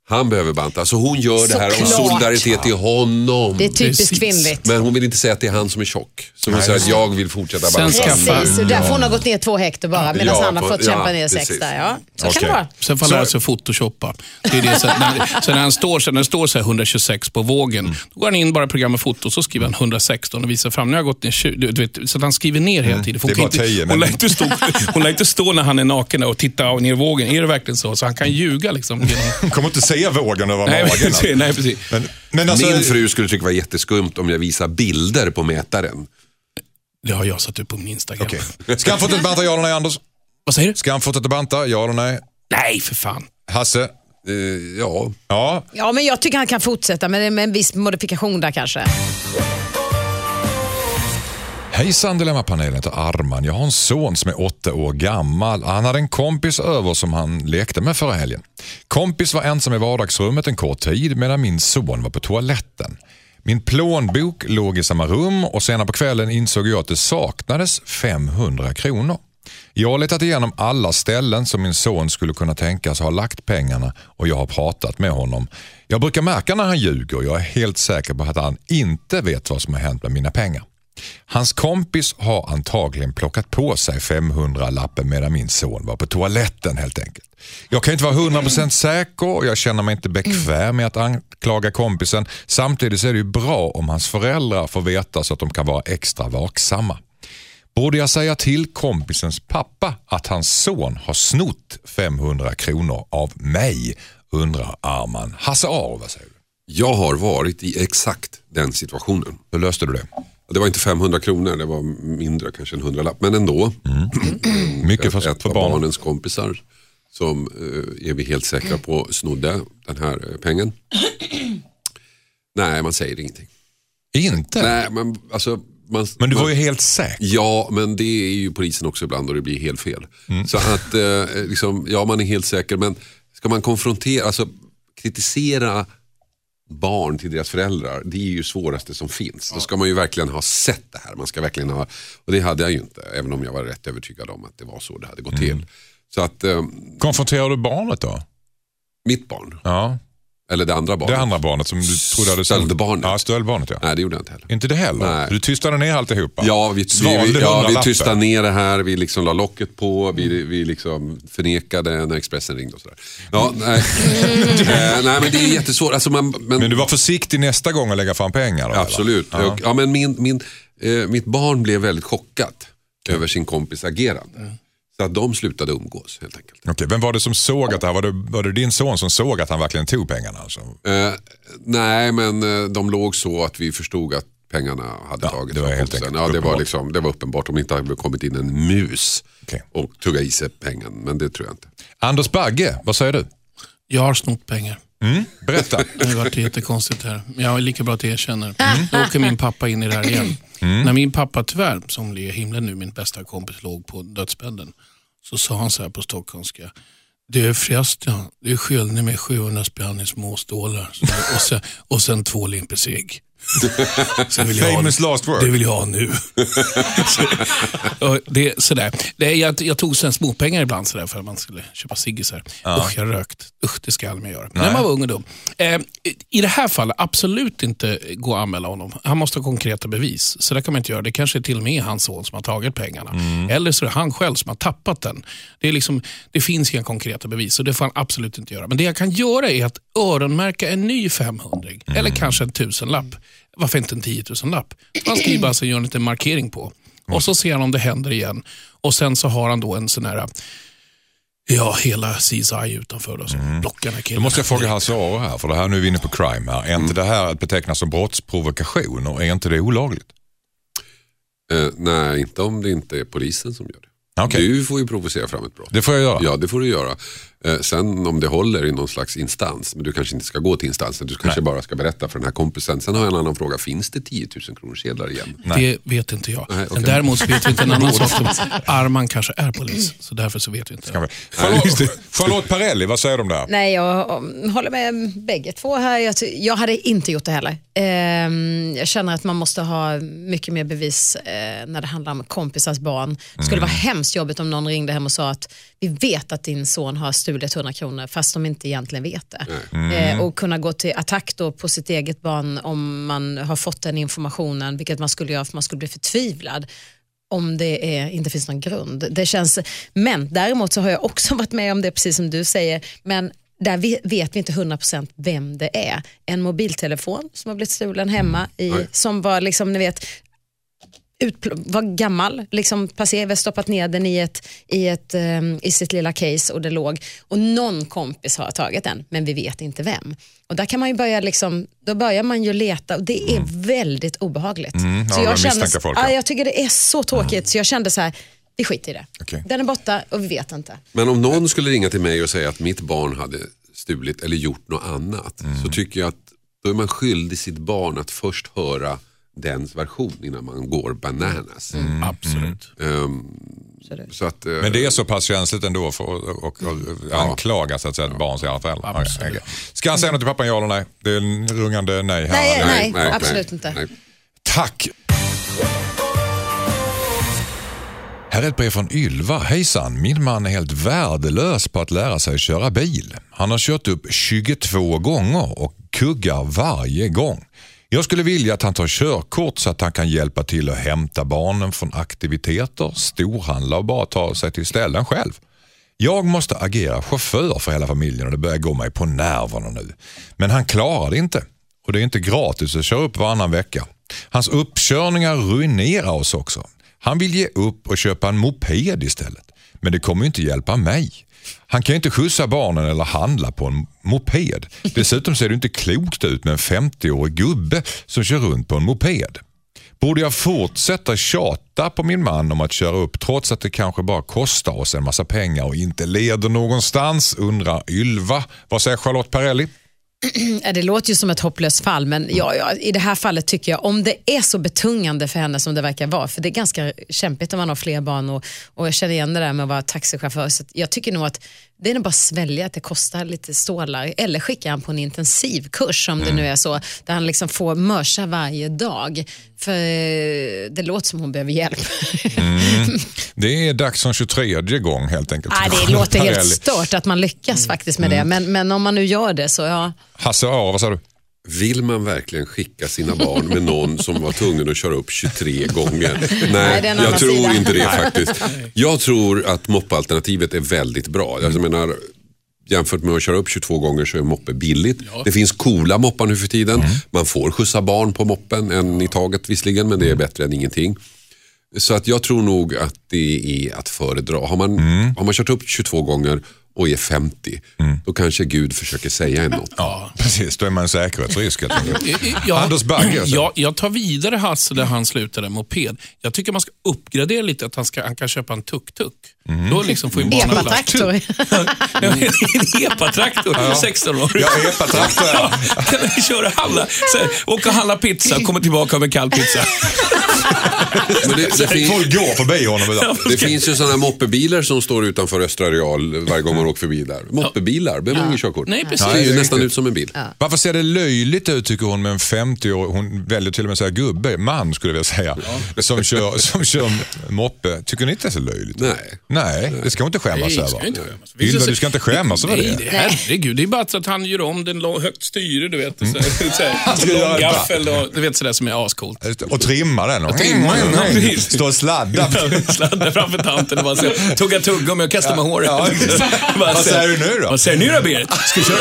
Han behöver banta. Så hon gör det här av Såklart. solidaritet till honom. Det är typiskt Precis. kvinnligt. Men hon vill inte säga att det är han som är tjock. Så hon Nej, säger att jag vill fortsätta Sen banta. skaffa- Precis, och därför hon har gått ner två hektar bara medan Ja, han har på- fått kämpa ja, ner sex precis. där. Ja, så Okej. kan det vara. Sen får han lära sig photoshoppa. Det är det, så, när, så när han står, så när det står så här 126 på vågen, då går han in bara i programmet foto så skriver han 116 och visar fram. Nu har jag gått ner 20, du, du vet, så att han skriver ner hela tiden. För Det är bara inte, 10, hon, men- lär inte stå, hon lär inte stå när han är naken och titta ner i vågen. Är det verkligen så? Så han kan ljuga liksom. Genom, Hon kommer inte se vågen över nej, magen. precis, nej, precis. Men, men alltså, Min fru skulle tycka det var jätteskumt om jag visar bilder på mätaren. Det har jag satt upp på min Instagram. Okej. Ska han fortsätta banta, ja eller nej Anders? Vad säger du? Ska han fortsätta banta, ja eller nej? Nej, för fan. Hasse? Eh, ja, Ja. Ja, men jag tycker han kan fortsätta med, med en viss modifikation där kanske. Hejsan Dilemmapanelen, heter Arman. Jag har en son som är åtta år gammal. Han hade en kompis över som han lekte med förra helgen. Kompis var ensam i vardagsrummet en kort tid medan min son var på toaletten. Min plånbok låg i samma rum och senare på kvällen insåg jag att det saknades 500 kronor. Jag har letat igenom alla ställen som min son skulle kunna tänkas ha lagt pengarna och jag har pratat med honom. Jag brukar märka när han ljuger och jag är helt säker på att han inte vet vad som har hänt med mina pengar. Hans kompis har antagligen plockat på sig 500-lappen medan min son var på toaletten helt enkelt. Jag kan inte vara 100% säker och jag känner mig inte bekväm med att anklaga kompisen. Samtidigt är det ju bra om hans föräldrar får veta så att de kan vara extra vaksamma. Borde jag säga till kompisens pappa att hans son har snott 500 kronor av mig? Undrar Arman. Hasse Aro, vad säger du? jag har varit i exakt den situationen. Hur löste du det? Det var inte 500 kronor, det var mindre, kanske en hundralapp. Men ändå. Mycket för, ett för av barnen. barnens kompisar som eh, är vi helt säkra på snodde den här eh, pengen. Nej, man säger ingenting. Inte? Nej, men alltså... Man, Men du var ju helt säker. Ja, men det är ju polisen också ibland och det blir helt fel. Så att, eh, liksom, ja man är helt säker, men ska man konfrontera, alltså kritisera barn till deras föräldrar, det är ju svåraste som finns. Då ska man ju verkligen ha sett det här. Man ska verkligen ha, och det hade jag ju inte, även om jag var rätt övertygad om att det var så det hade gått till. Så att, eh, Konfronterar du barnet då? mitt barn, Ja. Eller det andra barnet. Det andra barnet som du trodde hade. Stöldbarnet. Ja, stöldbarnet ja. Nej, det gjorde jag inte heller. Inte det heller? Nej. Du tystade ner alltihopa? Ja, vi, vi, vi, ja, vi tystade ner det här, vi liksom la locket på, vi, vi liksom förnekade när Expressen ringde och sådär. Ja, nej. Eh, nej, men det är jättesvårt. Alltså man, men, Men du var försiktig nästa gång att lägga fram pengar? Då, Absolut. Eller? Och, ja, men min, min, eh, mitt barn blev väldigt chockat över sin kompis agerande. Så att de slutade umgås helt enkelt. Okej, vem var det som såg att det här, var det, var det din son som såg att han verkligen tog pengarna? Alltså? Eh, nej, men eh, de låg så att vi förstod att pengarna hade Ja, tagits det var helt enkelt ja, det, var uppenbart. liksom, det var uppenbart om det inte hade kommit in en mus Okej. och tugga i sig pengen. Men det tror jag inte. Anders Bagge, vad säger du? Jag har snott pengar. Berätta. Det har varit jättekonstigt här. Jag är lika bra att jag erkänner. Då åker min pappa in i det här igen. Mm. När min pappa tyvärr, som ligger i himlen nu, min bästa kompis, låg på dödsbädden. Så sa han så här på stockholmska. Du förresten, du är skyldig mig 700 spänn i småstålar. Och, sen, och sen två limpor cigg. Jag ha- Famous last word. Det vill jag ha nu. så, det, sådär. Det, jag, jag tog sen småpengar ibland sådär för att man skulle köpa ciggisar. Usch, jag rökt. Usch, det ska jag aldrig mer göra. När man var ung och dum. Eh, I det här fallet, absolut inte gå och anmäla honom. Han måste ha konkreta bevis. Så det kan man inte göra. Det kanske till och med är hans son som har tagit pengarna. Eller så är det han själv som har tappat den. Det, är liksom, det finns inga konkreta bevis, så det får han absolut inte göra. Men det jag kan göra är att öronmärka en ny 500 eller kanske en tusenlapp. Varför inte en 10 000-lapp? Han skriver alltså gör en liten markering på. Och så ser han om det händer igen. Och sen så har han då en sån här, ja hela CSI utanför. Och så blockar den här Då måste jag fråga Hasse Aro här, för det här nu är vi inne på crime här. Är inte det här att beteckna som brottsprovokation och är inte det olagligt? Eh, nej, inte om det inte är polisen som gör det. Okej. Du får ju provocera fram ett brott. Det får jag göra? Ja, det får du göra. Eh, sen om det håller i någon slags instans, men du kanske inte ska gå till instansen, du kanske bara ska berätta för den här kompisen. Sen har jag en annan fråga, finns det 10 000 kronor sedlar igen? Det vet inte jag. Nej, okej. Men däremot vet vi inte en annan sak. Som Arman kanske är polis, så därför så vet vi inte. Vi- Charlotte, Charlotte Perrelli, vad säger du om det här? Nej, jag håller med bägge två här. Jag, jag hade inte gjort det heller. Ehm, jag känner att man måste ha mycket mer bevis eh, när det handlar om kompisars barn. Det skulle vara hemskt jobbigt om någon ringde hem och sa att vi vet att din son har stulit 100 kronor fast de inte egentligen vet det. Eh, och kunna gå till attack då på sitt eget barn om man har fått den informationen, vilket man skulle göra för man skulle bli förtvivlad om det är, inte finns någon grund. Det känns, men däremot så har jag också varit med om det, precis som du säger, men där vi, vet vi inte 100% vem det är. En mobiltelefon som har blivit stulen hemma, i, som var liksom, ni vet, utpl- var gammal, liksom har stoppat ner den i, ett, i, ett, ehm, i sitt lilla case och det låg. Och någon kompis har tagit den, men vi vet inte vem. Och där kan man ju börja, liksom, då börjar man ju leta och det är väldigt obehagligt. Mm. ja, de misstänker folk, ja. ja, jag tycker det är så tråkigt så jag kände så här, vi skiter i det. Okej. Den är borta och vi vet inte. Men om någon skulle ringa till mig och säga att mitt barn hade stulit eller gjort något annat. Så tycker jag att då är man skyldig sitt barn att först höra dens version innan man går bananas. Absolut. Ehm, Så det, så att, eh, Men det är så pass känsligt ändå för att och, och, anklaga så att säga, ett barns egna föräldrar? Absolut. okej. Ska han säga något till pappan, ja eller nej? Det är en rungande nej här. Nej, eller? nej. absolut inte. nej. Tack! Här är ett brev från Ylva. Hejsan, min man är helt värdelös på att lära sig köra bil. Han har kört upp 22 gånger och kuggar varje gång. Jag skulle vilja att han tar körkort så att han kan hjälpa till att hämta barnen från aktiviteter, storhandla och bara ta sig till ställen själv. Jag måste agera chaufför för hela familjen och det börjar gå mig på nerverna nu. Men han klarar det inte och det är inte gratis att köra upp varannan vecka. Hans uppkörningar ruinerar oss också. Han vill ge upp och köpa en moped istället. Men det kommer inte hjälpa mig. Han kan ju inte skjutsa barnen eller handla på en moped. Dessutom ser det inte klokt ut med en 50-årig gubbe som kör runt på en moped. Borde jag fortsätta tjata på min man om att köra upp trots att det kanske bara kostar oss en massa pengar och inte leder någonstans, undrar Ylva. Vad säger Charlotte Perrelli? Det låter ju som ett hopplöst fall, men ja, ja, i det här fallet tycker jag, om det är så betungande för henne som det verkar vara, för det är ganska kämpigt om man har fler barn och, och jag känner igen det där med att vara taxichaufför, så jag tycker nog att det är nog bara att svälja att det kostar lite stålar. Eller skicka han på en intensivkurs om det nu är så. Där han liksom får mörsa varje dag. För eh, det låter som hon behöver hjälp. Det är dags som 23 gång helt enkelt. Nej, det låter helt stört att man lyckas faktiskt med det. Men, men om man nu gör det så ja. Hasse Aro, vad sa du? Vill man verkligen skicka sina barn med någon som var tvungen att köra upp 23 gånger? Nej, Nej, jag tror sida. inte det faktiskt. Jag tror att moppalternativet är väldigt bra. Jag menar, jämfört med att köra upp 22 gånger så är moppe billigt. Det finns coola moppar nu för tiden. Man får skjutsa barn på moppen, en i taget visserligen, men det är bättre än ingenting. Så att jag tror nog att det är att föredra. Har man, har man kört upp 22 gånger och är 50, då kanske Gud försöker säga en något. Ja, precis. Då är man en säkerhetsrisk. Ja, Anders Bagge. alltså. jag, jag tar vidare Hasse där han slutade moped. Jag tycker man ska uppgradera lite, att han, ska, han kan köpa en tuk-tuk. Då liksom får ju barnen Epatraktor. en epatraktor, 16 år. Ja, epatraktor, ja. Ja, kan vi köra alla, så här, åka och handla pizza, komma tillbaka med kall pizza. Men det, det, fin- Folk går förbi honom idag. det finns ju sådana moppebilar som står utanför Östra Real varje gång man åker förbi där. Moppebilar, behöver man ingen körkort. Nej, precis. Det ser ju Nej, det är nästan ut som en bil. Varför ser det löjligt ut tycker hon med en 50-årig, hon väljer till och med att säga gubbe, man skulle jag vilja säga, som, kör, som kör moppe. Tycker ni inte det är så löjligt? Nej. Nej, det ska hon inte skämmas Nej, över. inte skämmas. Ylva, du ska inte skämmas över Nej, det. det. Herregud, det är bara så att han gör om den högt styre, du vet. Så, så, lång gaffel och du vet sådär som är ascoolt. Och trimma den. Och trimma den, ja, precis. Stå och sladda. Sladda framför tanten och bara så, tugga tuggummi och kasta med håret. Ja, Vad säger du nu då? Vad säger du nu då Berit? Ska vi köra?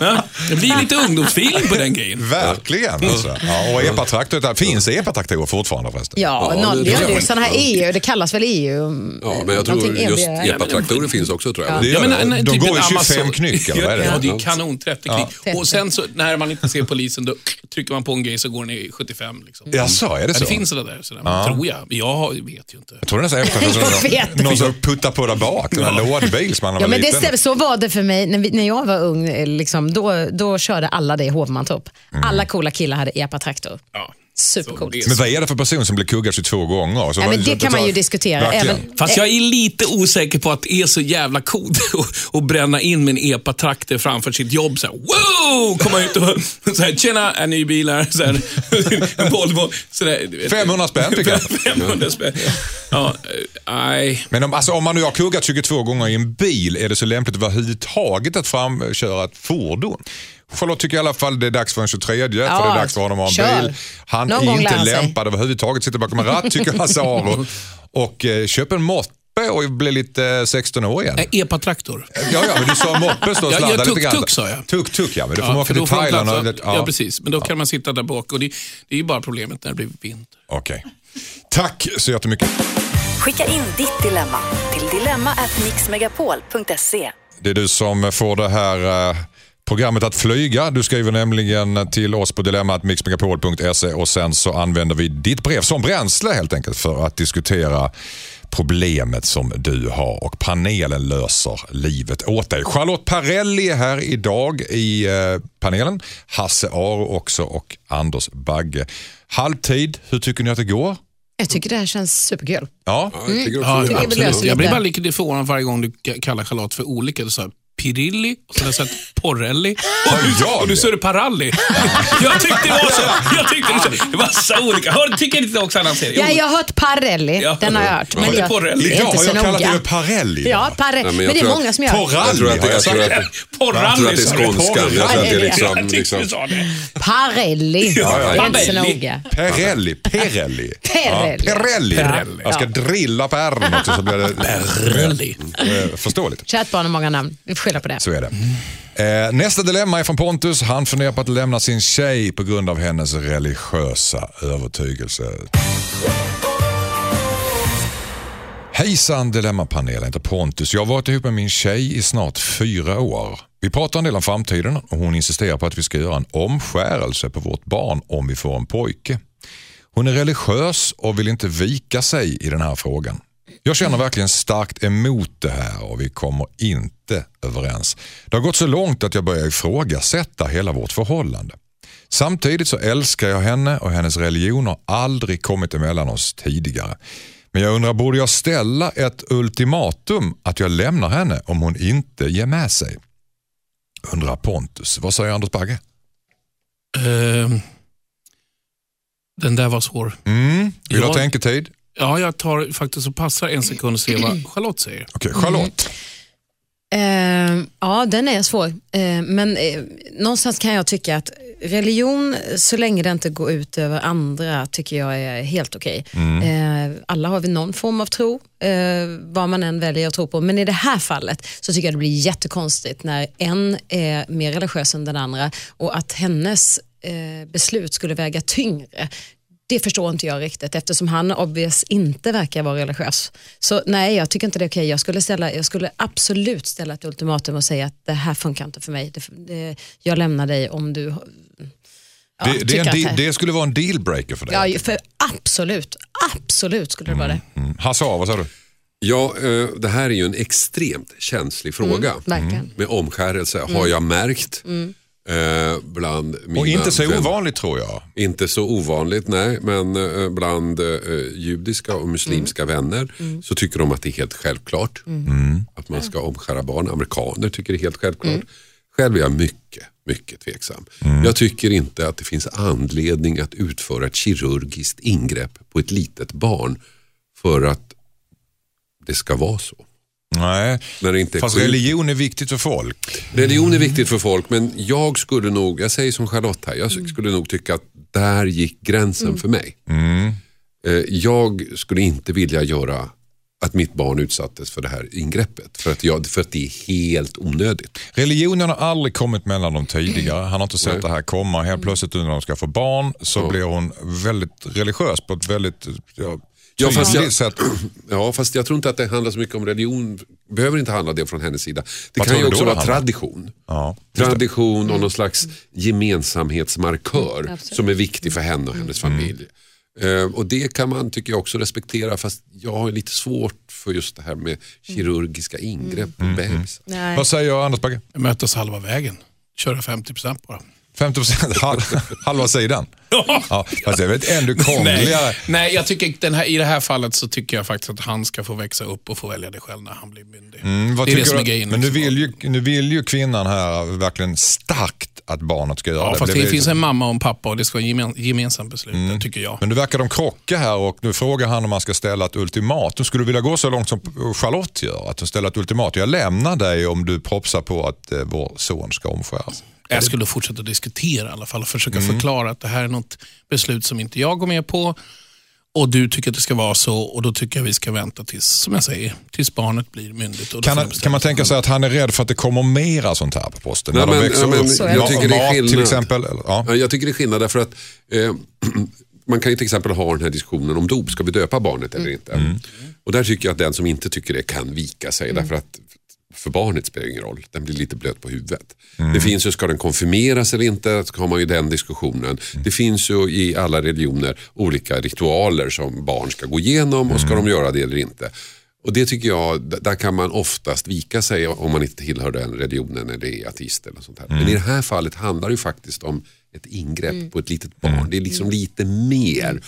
ja, det blir lite ungdomsfeeling på den grejen. Verkligen. Alltså. Ja, och epatraktor, finns det epatraktorer fortfarande förresten? Ja, Ja, någon, det det, sådana här EU, det kallas väl EU? Ja, men jag tror Någonting just epatraktorer finns också tror jag. Det gör men en- en De typ går i 25 Amazon- knyck eller vad är det? Ja, det är kanon. 30 knyck. Ja. Och sen så när man inte ser polisen då trycker man på en grej så går den i 75. Liksom. Ja, så är det Ja, så? det finns sådär, sådär tror jag. Men jag vet ju inte. Jag tror det är nästan efter Jag vet att någon som puttar på där bak, den här lådbil som man Ja, var men det stämmer, så var det för mig när, vi, när jag var ung. eh, Liksom, då, då körde alla det i Hovmantorp. Alla coola killar hade epatraktor. Ja. Supercoolt. Men vad är det för person som blir kuggad 22 gånger? Så Ja, men det kan man ju diskutera. Även, Fast jag är lite osäker på att det är så jävla coolt att- bränna in med en epatraktor framför sitt jobb. Så här, wow! Komma ut och så här, tjena, en ny bil här. Så här, en Volvo. Så där, du vet. 500 spänn tycker jag. 500 spänn. Ja, nej. Men om, alltså, om man nu har kuggat 22 gånger i en bil, är det så lämpligt överhuvudtaget att framköra ett fordon? Charlotte tycker i alla fall det är dags för en 23 för det är dags för honom att ha en kör. bil. Han Någon är inte lämpad överhuvudtaget, sitter bakom en ratt tycker Hasse Aro. Och eh, köp en moppe och bli lite eh, 16 år igen. Nej, Epatraktor. Ja, ja, men du sa moppe, stå och Ja, sladda ja, lite grann. tuk-tuk sa jag. Tuk-tuk ja, men då får man åka till Thailand. Och, plats- ja. precis. Men då kan man sitta där bak och det, det är ju bara problemet när det blir vinter. Okej. Tack så jättemycket. Skicka in ditt dilemma till dilemma@mixmegapol.se. Det är du som får det här eh, programmet att flyga. Du skriver nämligen till oss på dilemmatmixmegapol.se och sen så använder vi ditt brev som bränsle helt enkelt för att diskutera problemet som du har och panelen löser livet åt dig. Charlotte Parelli är här idag i eh, panelen. Hasse Aro också och Anders Bagge. Halvtid, hur tycker ni att det går? jag tycker det här känns superkul. Ja, Ja, jag Ja, Jag blir bara lite förvånad varje gång du kallar Charlotte för olika. Sa Pirilli, och sen har jag sett Porrelli och och nu så är det Paralli. jag tyckte det var så. Jag tyckte det, så, det var så olika. Hör, tycker inte också annan serie? Ja, jag har hört Parelli, Ja. den har jag hört. Ja, Men jag, Porrelli. idag har jag kallat det Parelli. Ja, Parelli. men men, det är många som gör. Porralli Jag tror att jag tror sagt. att- Jag tror att Porralli det är sa du. skånskan. Jag tror att det är Jag liksom... tyckte liksom du sa det. Parelli. Ja, det är inte så noga. Perelli, Perelli. Perelli. Ja, Perelli. Perelli. Jag ska drilla på ärren också så blir det Perelli. förståeligt. Kärt barn har många namn. Skylla på det. Så är det. Eh, nästa dilemma är från Pontus. Han funderar på att lämna sin tjej på grund av hennes religiösa övertygelse. Hejsan Dilemmapanelen, jag heter Pontus. Jag har varit ihop med min tjej i snart fyra år. Vi pratar en del om framtiden och hon insisterar på att vi ska göra en omskärelse på vårt barn om vi får en pojke. Hon är religiös och vill inte vika sig i den här frågan. Jag känner verkligen starkt emot det här och vi kommer inte överens. Det har gått så långt att jag börjar ifrågasätta hela vårt förhållande. Samtidigt så älskar jag henne och hennes religion har aldrig kommit emellan oss tidigare. Men jag undrar, borde jag ställa ett ultimatum att jag lämnar henne om hon inte ger med sig? Undrar Pontus. Vad säger Anders Bagge? Eh, den där var svår. Mm. Vill du ha tänketid? Ja, jag tar faktiskt och passar en sekund och ser vad Charlotte säger. Okej, Charlotte. Eh, ja, den är svår. Eh, men eh, någonstans kan jag tycka att religion, så länge det inte går ut över andra, tycker jag är helt okej. Eh, alla har vi någon form av tro, eh, vad man än väljer att tro på. Men i det här fallet så tycker jag det blir jättekonstigt när en är mer religiös än den andra och att hennes eh, beslut skulle väga tyngre. Det förstår inte jag riktigt eftersom han obvious inte verkar vara religiös. Så nej, jag tycker inte det är okej. Jag, skulle ställa, jag skulle absolut ställa ett ultimatum och säga att det här funkar inte för mig. Det, det, jag lämnar dig om du ja, Det, det, en det skulle vara en dealbreaker för dig. Ja, för absolut, absolut skulle det vara det. Mm. Hasse A, vad sa du? Ja, eh, det här är ju en extremt känslig fråga. Mm, verkligen. Med omskärelse har jag märkt. Eh, bland mina Och inte så vänner. ovanligt tror jag. Inte så ovanligt, nej. Men eh, bland eh, judiska och muslimska vänner så tycker de att det är helt självklart. Att man ska omskära barn. Amerikaner tycker det är helt självklart. Själv är jag mycket, mycket tveksam. Jag tycker inte att det finns anledning att utföra ett kirurgiskt ingrepp på ett litet barn för att det ska vara så. Nej, När det inte fast sjukt. religion är viktigt för folk. Religion är viktigt för folk men jag skulle nog, jag säger som Charlotte här, jag skulle nog tycka att där gick gränsen för mig. Eh, Jag skulle inte vilja göra att mitt barn utsattes för det här ingreppet för att, jag, för att det är helt onödigt. Religionen har aldrig kommit mellan dem tidigare. Han har inte sett Nej. det här komma. Helt plötsligt nu när de ska få barn så blir hon väldigt religiös på ett väldigt ja, Ja, fast jag- sätt. Ja fast jag tror inte att det handlar så mycket om religion, behöver inte handla det från hennes sida. Det Vad kan ju också vara handlar? tradition. Ja. Tradition och någon slags gemensamhetsmarkör absolut. som är viktig för henne och hennes familj. Eh, och det kan man tycker jag också respektera fast jag har lite svårt för just det här med kirurgiska ingrepp på bebisar. Nej. Vad säger Anders Bagge? Mötas halva vägen. Köra 50% bara. 50 procent, halva sidan. Ja, fast det är väl ännu krångligare. Nej, nej jag tycker den här, i det här fallet så tycker jag faktiskt att han ska få växa upp och få välja det själv när han blir myndig. Mm, det är det som är grejen. Men nu liksom. vill, ju, nu vill ju kvinnan här verkligen starkt att barnet ska göra Ja, det. fast det det finns en mamma och en pappa och det ska vara gemen, gemensamt beslut, Mm. tycker jag. Men nu verkar de krocka här och nu frågar han om man ska ställa ett ultimatum. Skulle du vilja gå så långt som Charlotte gör? Att hon ställer ett ultimatum. Jag lämnar dig om du propsar på att eh, vår son ska omskäras. Jag skulle fortsätta diskutera i alla fall och försöka Mm. förklara att det här är något beslut som inte jag går med på och du tycker att det ska vara så och då tycker jag vi ska vänta tills, som jag säger, tills barnet blir myndigt. Kan, han- de kan man tänka sig att han är rädd för att det kommer mera sånt här på posten? Nej, när de men- växer ja, men upp? Så är det. jag tycker det är mat till skillnad. exempel? Eller, ja. Ja, jag tycker det är skillnad därför att eh, man kan ju till exempel ha den här diskussionen om dop. Ska vi döpa barnet eller inte? Mm. Och där tycker jag att den som inte tycker det kan vika sig därför att för barnet spelar ingen roll. Den blir lite blöt på huvudet. Mm. Det finns ju, ska den konfirmeras eller inte? Så har man ju den diskussionen. Mm. Det finns ju i alla religioner olika ritualer som barn ska gå igenom och Mm. ska de göra det eller inte? Och det tycker jag, där kan man oftast vika sig om man inte tillhör den religionen eller är ateist eller sånt här. Mm. Men i det här fallet handlar det ju faktiskt om ett ingrepp på ett litet barn. Mm. Det är liksom lite mer.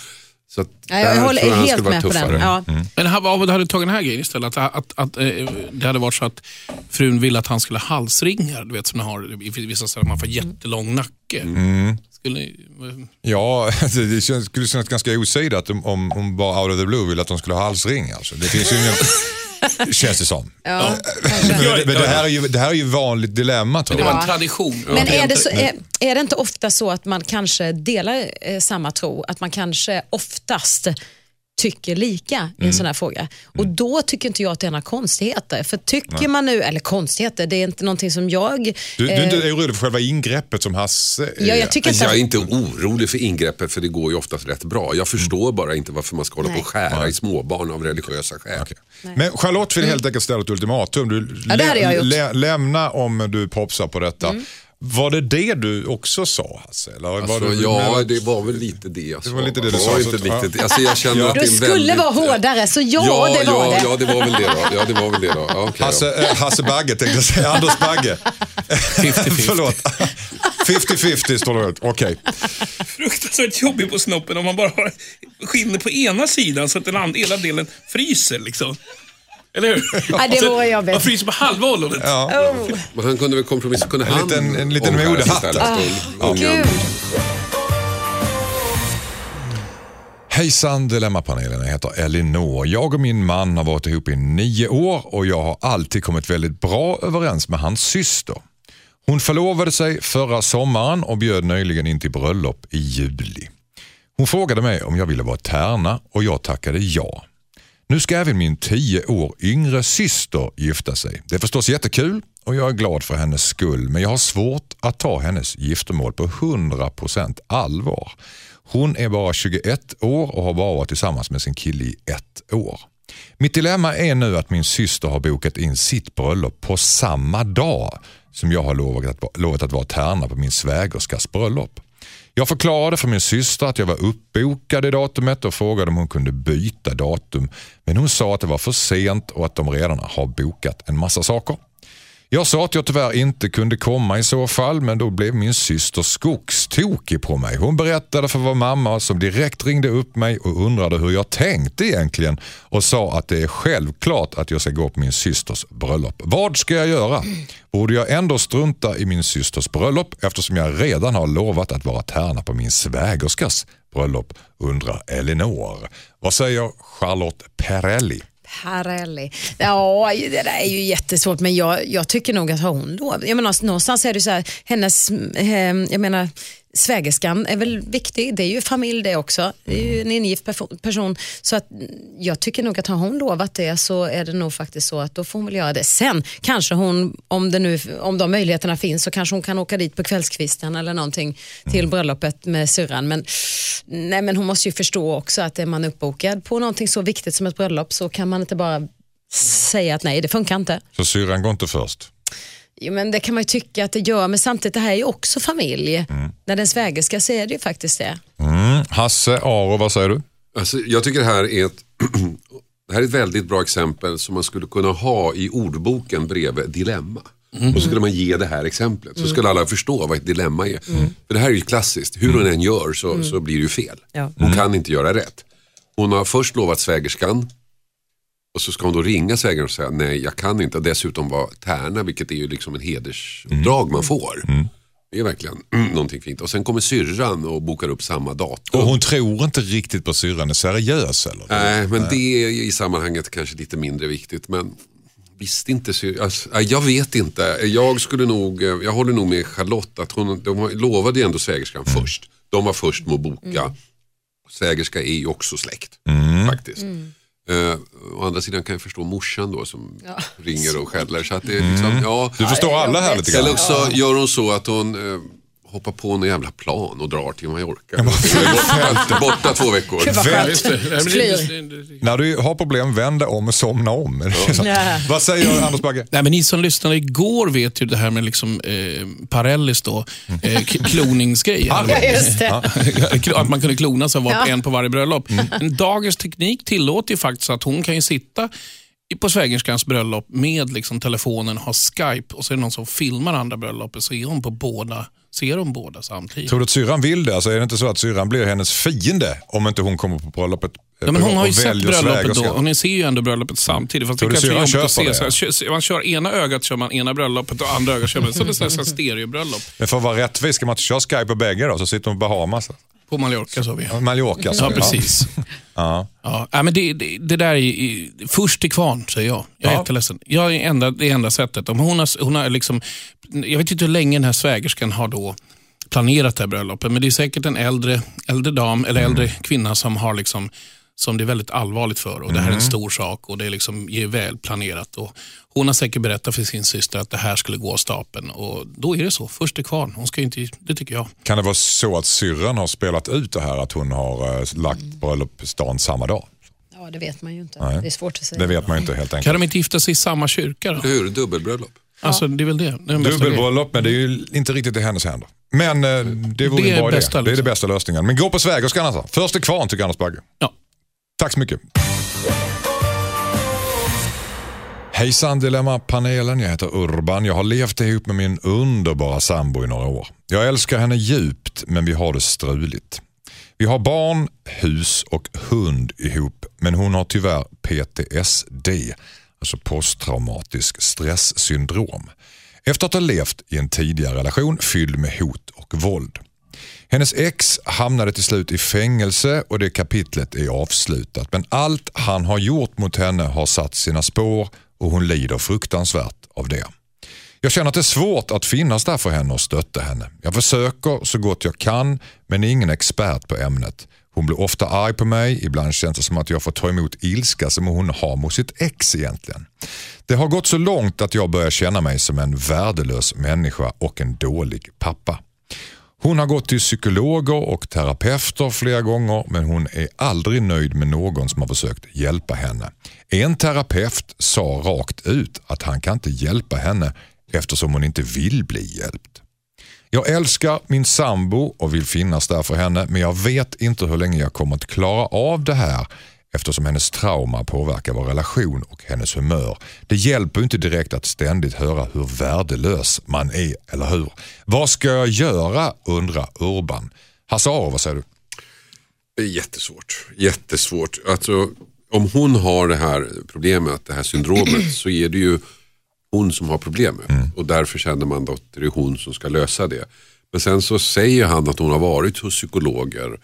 Så att Ja, jag håller tror han helt med på tuffare. den. Ja. Men ha- vad hade du tagit den här grejen istället? Att, att, att eh, det hade varit så att frun ville att han skulle ha halsringar, du vet som ni har i vissa ställen, man får jättelång nacke. Mm. Skulle, Ja, det känns, skulle kännas ganska osidat om, om, om bara out of the blue vill att de skulle ha halsring. Alltså. Det finns ju ingen... Känns det som. Ja, Men, det, men det, här är ju, det här är ju vanligt dilemma tror det var jag. en tradition. Men är det, så, är, är det inte ofta så att man kanske delar eh, samma tro? Att man kanske oftast tycker lika i en Mm. sån här fråga. Och då tycker inte jag att det är några konstigheter. För tycker man nu, eller konstigheter, det är inte någonting som jag... Du, du är eh, inte orolig för själva ingreppet som Hasse? Ja, jag tycker inte Jag är att, inte orolig för ingreppet för det går ju oftast rätt bra. Jag förstår bara inte varför man ska hålla på och skära i småbarn av religiösa skäl. Okej. Men Charlotte vill helt enkelt ställa ett ultimatum. Du Mm. Ja, det hade jag gjort. Mm. lämna om du propsar på detta. Var det det du också sa Hasse? Eller var Alltså, du, ja, det var väl lite det jag sa. var lite det du sa, Inte så- riktigt, ja. alltså, jag känner att det du skulle väldigt, vara hårdare, så ja, Ja, det var ja, det. ja, det var väl det då. Ja, det var väl det då. Ja, då. Hasse, eh, Hasse Bagge tänkte jag säga. Anders Bagge. 50-50. Förlåt. 50-50 står det ut. Okej. Fruktansvärt jobbig på snoppen om man bara har skinnet på ena sidan så att den andra ena delen fryser. Liksom. Eller hur? Ja, det vore jobbigt. Man fryser på halva ollonet. Oh, Men han kunde väl kompromissa. Kunde En han liten- en liten modehatt. Gud. Hejsan Dilemmapanelen, jag heter Elinor. Jag och min man har varit ihop i nio år och jag har alltid kommit väldigt bra överens med hans syster. Hon förlovade sig förra sommaren och bjöd nyligen in till bröllop i juli. Hon frågade mig om jag ville vara tärna och jag tackade ja. Nu ska även min tio år yngre syster gifta sig. Det är förstås jättekul och jag är glad för hennes skull men jag har svårt att ta hennes giftermål på 100% allvar. Hon är bara 21 år och har bara varit tillsammans med sin kille i ett år. Mitt dilemma är nu att min syster har bokat in sitt bröllop på samma dag som jag har lovat att, lovat att vara tärna på min svägerskas bröllop. Jag förklarade för min syster att jag var uppbokad i datumet och frågade om hon kunde byta datum. Men hon sa att det var för sent och att de redan har bokat en massa saker. Jag sa att jag tyvärr inte kunde komma i så fall men då blev min syster skogstokig på mig. Hon berättade för vår mamma som direkt ringde upp mig och undrade hur jag tänkte egentligen och sa att det är självklart att jag ska gå på min systers bröllop. Vad ska jag göra? Borde jag ändå strunta i min systers bröllop eftersom jag redan har lovat att vara tärna på min svägerskas bröllop undrar Elinor. Vad säger Charlotte Perrelli? Parelli. Ja, det där är ju jättesvårt men jag, jag tycker nog att hon då, jag menar någonstans är det så här, hennes, eh, jag menar svägerskan är väl viktig, det är ju familj det också, det är ju en ingift perso- person. Så att mm, jag tycker nog att har hon lovat det så är det nog faktiskt så att då får hon väl göra det. Sen kanske hon, om, det nu, om de möjligheterna finns så kanske hon kan åka dit på kvällskvisten eller någonting till bröllopet med syrran. Men, nej, men hon måste ju förstå också att är man uppbokad på någonting så viktigt som ett bröllop så kan man inte bara säga att nej det funkar inte. Så syrran går inte först? Jo, men det kan man ju tycka att det gör, men samtidigt det här är ju också familj. När den svägerska så är det ju faktiskt det. Mm. Hasse Aro, vad säger du? Alltså, jag tycker det här är ett det här är ett väldigt bra exempel som man skulle kunna ha i ordboken bredvid dilemma. Och så skulle man ge det här exemplet så skulle alla förstå vad ett dilemma är. För det här är ju klassiskt, hur hon än gör så, så blir det ju fel. Ja. Hon kan inte göra rätt. Hon har först lovat svägerskan och så ska hon då ringa svägern och säga nej jag kan inte. Dessutom vara tärna vilket är ju liksom en hedersuppdrag man får. Det är verkligen mm, någonting fint. Och sen kommer syrran och bokar upp samma datum. Och hon tror inte riktigt på syrran är seriös eller? Nej, men det är i sammanhanget kanske lite mindre viktigt. Men visst inte alltså, Jag vet inte. Jag skulle nog, eh, jag håller nog med Charlotte att hon, de lovade ju ändå svägerskan först. De var först med att boka. Svägerska är ju också släkt faktiskt. Eh, å andra sidan kan jag förstå morsan då som ringer och skäller. Så att det är liksom, ja. Du förstår alla här lite Eller grann. också gör hon så att hon eh, hoppar på en jävla plan och drar till Mallorca. borta, borta två veckor. När du har problem, vänd dig om och somna om. Ja. Vad säger Anders Bagge? Nej, men ni som lyssnade igår vet ju det här med liksom, eh, Parellis då, eh, k- kloningsgrej. Ja, just det. att man kunde klona sig och vara Ja. en på varje bröllop. Men dagens teknik tillåter ju faktiskt att hon kan ju sitta på svägerskans bröllop med liksom telefonen, ha Skype och så är det någon som filmar andra bröllopet så är hon på båda, ser de båda samtidigt. Tror du att syrran vill det? Alltså är det inte så att syrran blir hennes fiende om inte hon kommer på bröllopet? Ja, men hon har ju sett bröllopet då ni ser ju ändå bröllopet samtidigt. Fast det kanske är jobbigt att se. det? Så man kör ena ögat kör man ena bröllopet och andra ögat kör man. Så det är så här, så här stereobröllop. Men för att vara rättvis, ska man inte köra Skype på bägge då? Så sitter hon på Bahamas. På Mallorca sa vi. Mallorca. så- Ja, precis. Ja. Ja, nej, men det, det, det där är, är först till kvarn, säger jag. Jag är Ja. jätteledsen. Jag är enda, det enda sättet. Om hon har, hon har liksom, jag vet inte hur länge den här svägerskan har då planerat det här bröllopet, men det är säkert en äldre, äldre dam eller äldre kvinna som har liksom som det är väldigt allvarligt för och det här är en stor sak och det är liksom är väl planerat. Och hon har säkert berättat för sin syster att det här skulle gå av stapeln och då är det så, först till kvarn. Hon ska inte, det tycker jag. Kan det vara så att syrran har spelat ut det här att hon har eh, lagt bröllopsdagen samma dag? Ja, det vet man ju inte. Nej. Det är svårt att säga. Det vet man ju inte helt Kan enkelt. de inte gifta sig i samma kyrka då? Hur? Dubbelbröllop? Alltså, det är väl det. det är. Dubbelbröllop, men det är ju inte riktigt i hennes händer. Men eh, det vore Det är en bra idé. bästa, Det är det liksom. bästa lösningen. Men gå på svägerskan alltså. Först till kvarn tycker Anders Bagge. Ja. Tack så mycket. Hejsan Dilemma-panelen, jag heter Urban. Jag har levt ihop med min underbara sambo i några år. Jag älskar henne djupt men vi har det struligt. Vi har barn, hus och hund ihop men hon har tyvärr PTSD, alltså posttraumatisk stresssyndrom. Efter att ha levt i en tidigare relation fylld med hot och våld. Hennes ex hamnade till slut i fängelse och det kapitlet är avslutat. Men allt han har gjort mot henne har satt sina spår och hon lider fruktansvärt av det. Jag känner att det är svårt att finnas där för henne och stötta henne. Jag försöker så gott jag kan men är ingen expert på ämnet. Hon blir ofta arg på mig, ibland känns det som att jag får ta emot ilska som hon har mot sitt ex egentligen. Det har gått så långt att jag börjar känna mig som en värdelös människa och en dålig pappa. Hon har gått till psykologer och terapeuter flera gånger men hon är aldrig nöjd med någon som har försökt hjälpa henne. En terapeut sa rakt ut att han kan inte hjälpa henne eftersom hon inte vill bli hjälpt. Jag älskar min sambo och vill finnas där för henne men jag vet inte hur länge jag kommer att klara av det här eftersom hennes trauma påverkar vår relation och hennes humör. Det hjälper inte direkt att ständigt höra hur värdelös man är, eller hur? Vad ska jag göra, undrar Urban. Hasse Aro, vad säger du? Det jättesvårt. Jättesvårt. Alltså, om hon har det här problemet, det här syndromet, så är det ju hon som har problemet. Och därför känner man att det är hon som ska lösa det. Men sen så säger han att hon har varit hos psykologer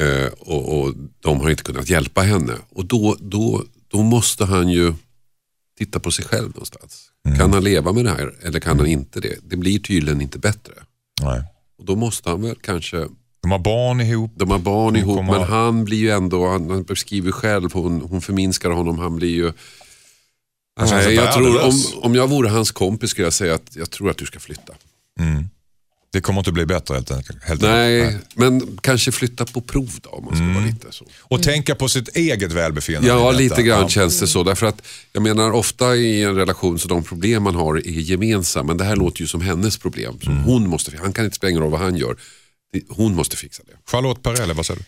eh, och, och de har inte kunnat hjälpa henne. Och då, då, då måste han ju titta på sig själv någonstans. Kan han leva med det här eller kan han inte det? Det blir tydligen inte bättre. Nej. Och då måste han väl kanske De har barn ihop. de har barn ihop kommer- men han blir ju ändå, han, han beskriver själv, hon, hon förminskar honom, han blir ju... Han Nej, jag tror, om, om jag vore hans kompis skulle jag säga att jag tror att du ska flytta. Det kommer inte bli bättre helt enkelt. Helt Nej, enkelt. men kanske flytta på prov då om man ska Mm. vara lite så. Och tänka på sitt eget välbefinnande. Ja, lite grann Ja. känns det så. Därför att jag menar ofta i en relation så de problem man har är gemensamma. Men det här låter ju som hennes problem. Som Mm. hon måste, han kan inte spela ingen roll vad han gör. Hon måste fixa det. Charlotte Perrelli, vad säger du?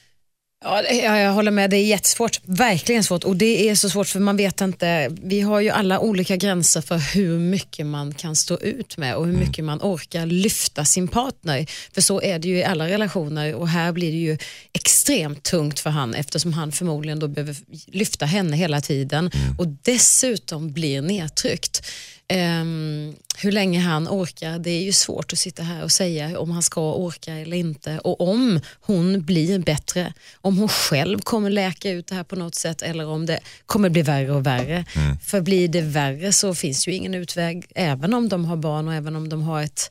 Ja, jag håller med, det är jättesvårt. Verkligen svårt. Och det är så svårt för man vet inte, vi har ju alla olika gränser för hur mycket man kan stå ut med och hur mycket man orkar lyfta sin partner. För så är det ju i alla relationer och här blir det ju extremt tungt för han eftersom han förmodligen då behöver lyfta henne hela tiden och dessutom blir nedtryckt. Ehm, hur länge han orkar, det är ju svårt att sitta här och säga om han ska orka eller inte. Och om hon blir bättre, om hon själv kommer läka ut det här på något sätt eller om det kommer bli värre och värre. För blir det värre så finns ju ingen utväg, även om de har barn och även om de har ett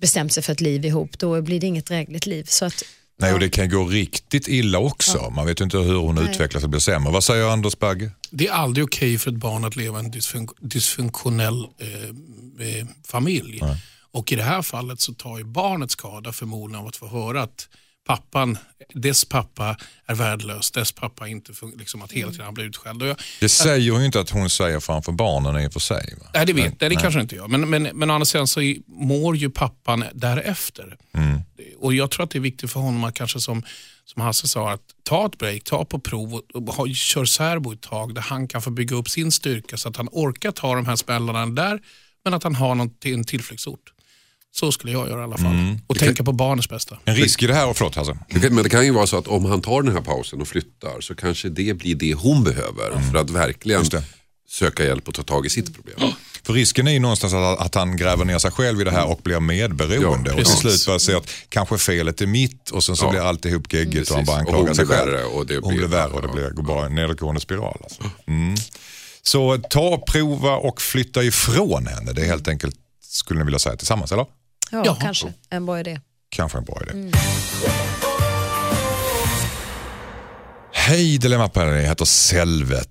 bestämt sig för ett liv ihop, då blir det inget drägligt liv. Så att, Nej, och det kan gå riktigt illa också. Man vet ju inte hur hon Nej. utvecklas och blir sämre. Vad säger Anders Bagge? Det är aldrig okej för ett barn att leva i en dysfun- dysfunktionell eh, eh, familj. Och i det här fallet så tar ju barnet skada förmodligen av att få höra att pappan, dess pappa är värdelös, dess pappa inte liksom att hela tiden han blir utskälld. Och jag, Det säger hon ju inte att hon säger framför barnen i och för sig. Va? Nej, det vet nej, det kanske inte jag. Men, men, men å andra sidan så mår ju pappan därefter. Och jag tror att det är viktigt för honom att kanske som, som Hasse sa, att ta ett break, ta på prov och, och ha, kör särbo ett tag där han kan få bygga upp sin styrka så att han orkar ta de här smällarna där, men att han har något, en tillflyktsort. Så skulle jag göra i alla fall. Och tänka på barnets bästa. En risk i det här, och förlåt. Det kan, men det kan ju vara så att om han tar den här pausen och flyttar så kanske det blir det hon behöver för att verkligen det. söka hjälp och ta tag i sitt problem. För risken är ju någonstans att, att han gräver ner sig själv i det här och blir medberoende. Ja, och till slut börjar se att kanske felet är mitt och sen så Ja. blir alltihop geggigt och han bara anklagar sig blir själv. och det hon blir- blir värre och det blir, går bara en nedåtgående spiral. Alltså. Mm. Så ta, prova och flytta ifrån henne. Det är helt enkelt, skulle ni vilja säga tillsammans eller? Ja, Ja. kanske en bra idé. Kanske en bra idé. Hej Dilemmapanelen, jag heter Selvet.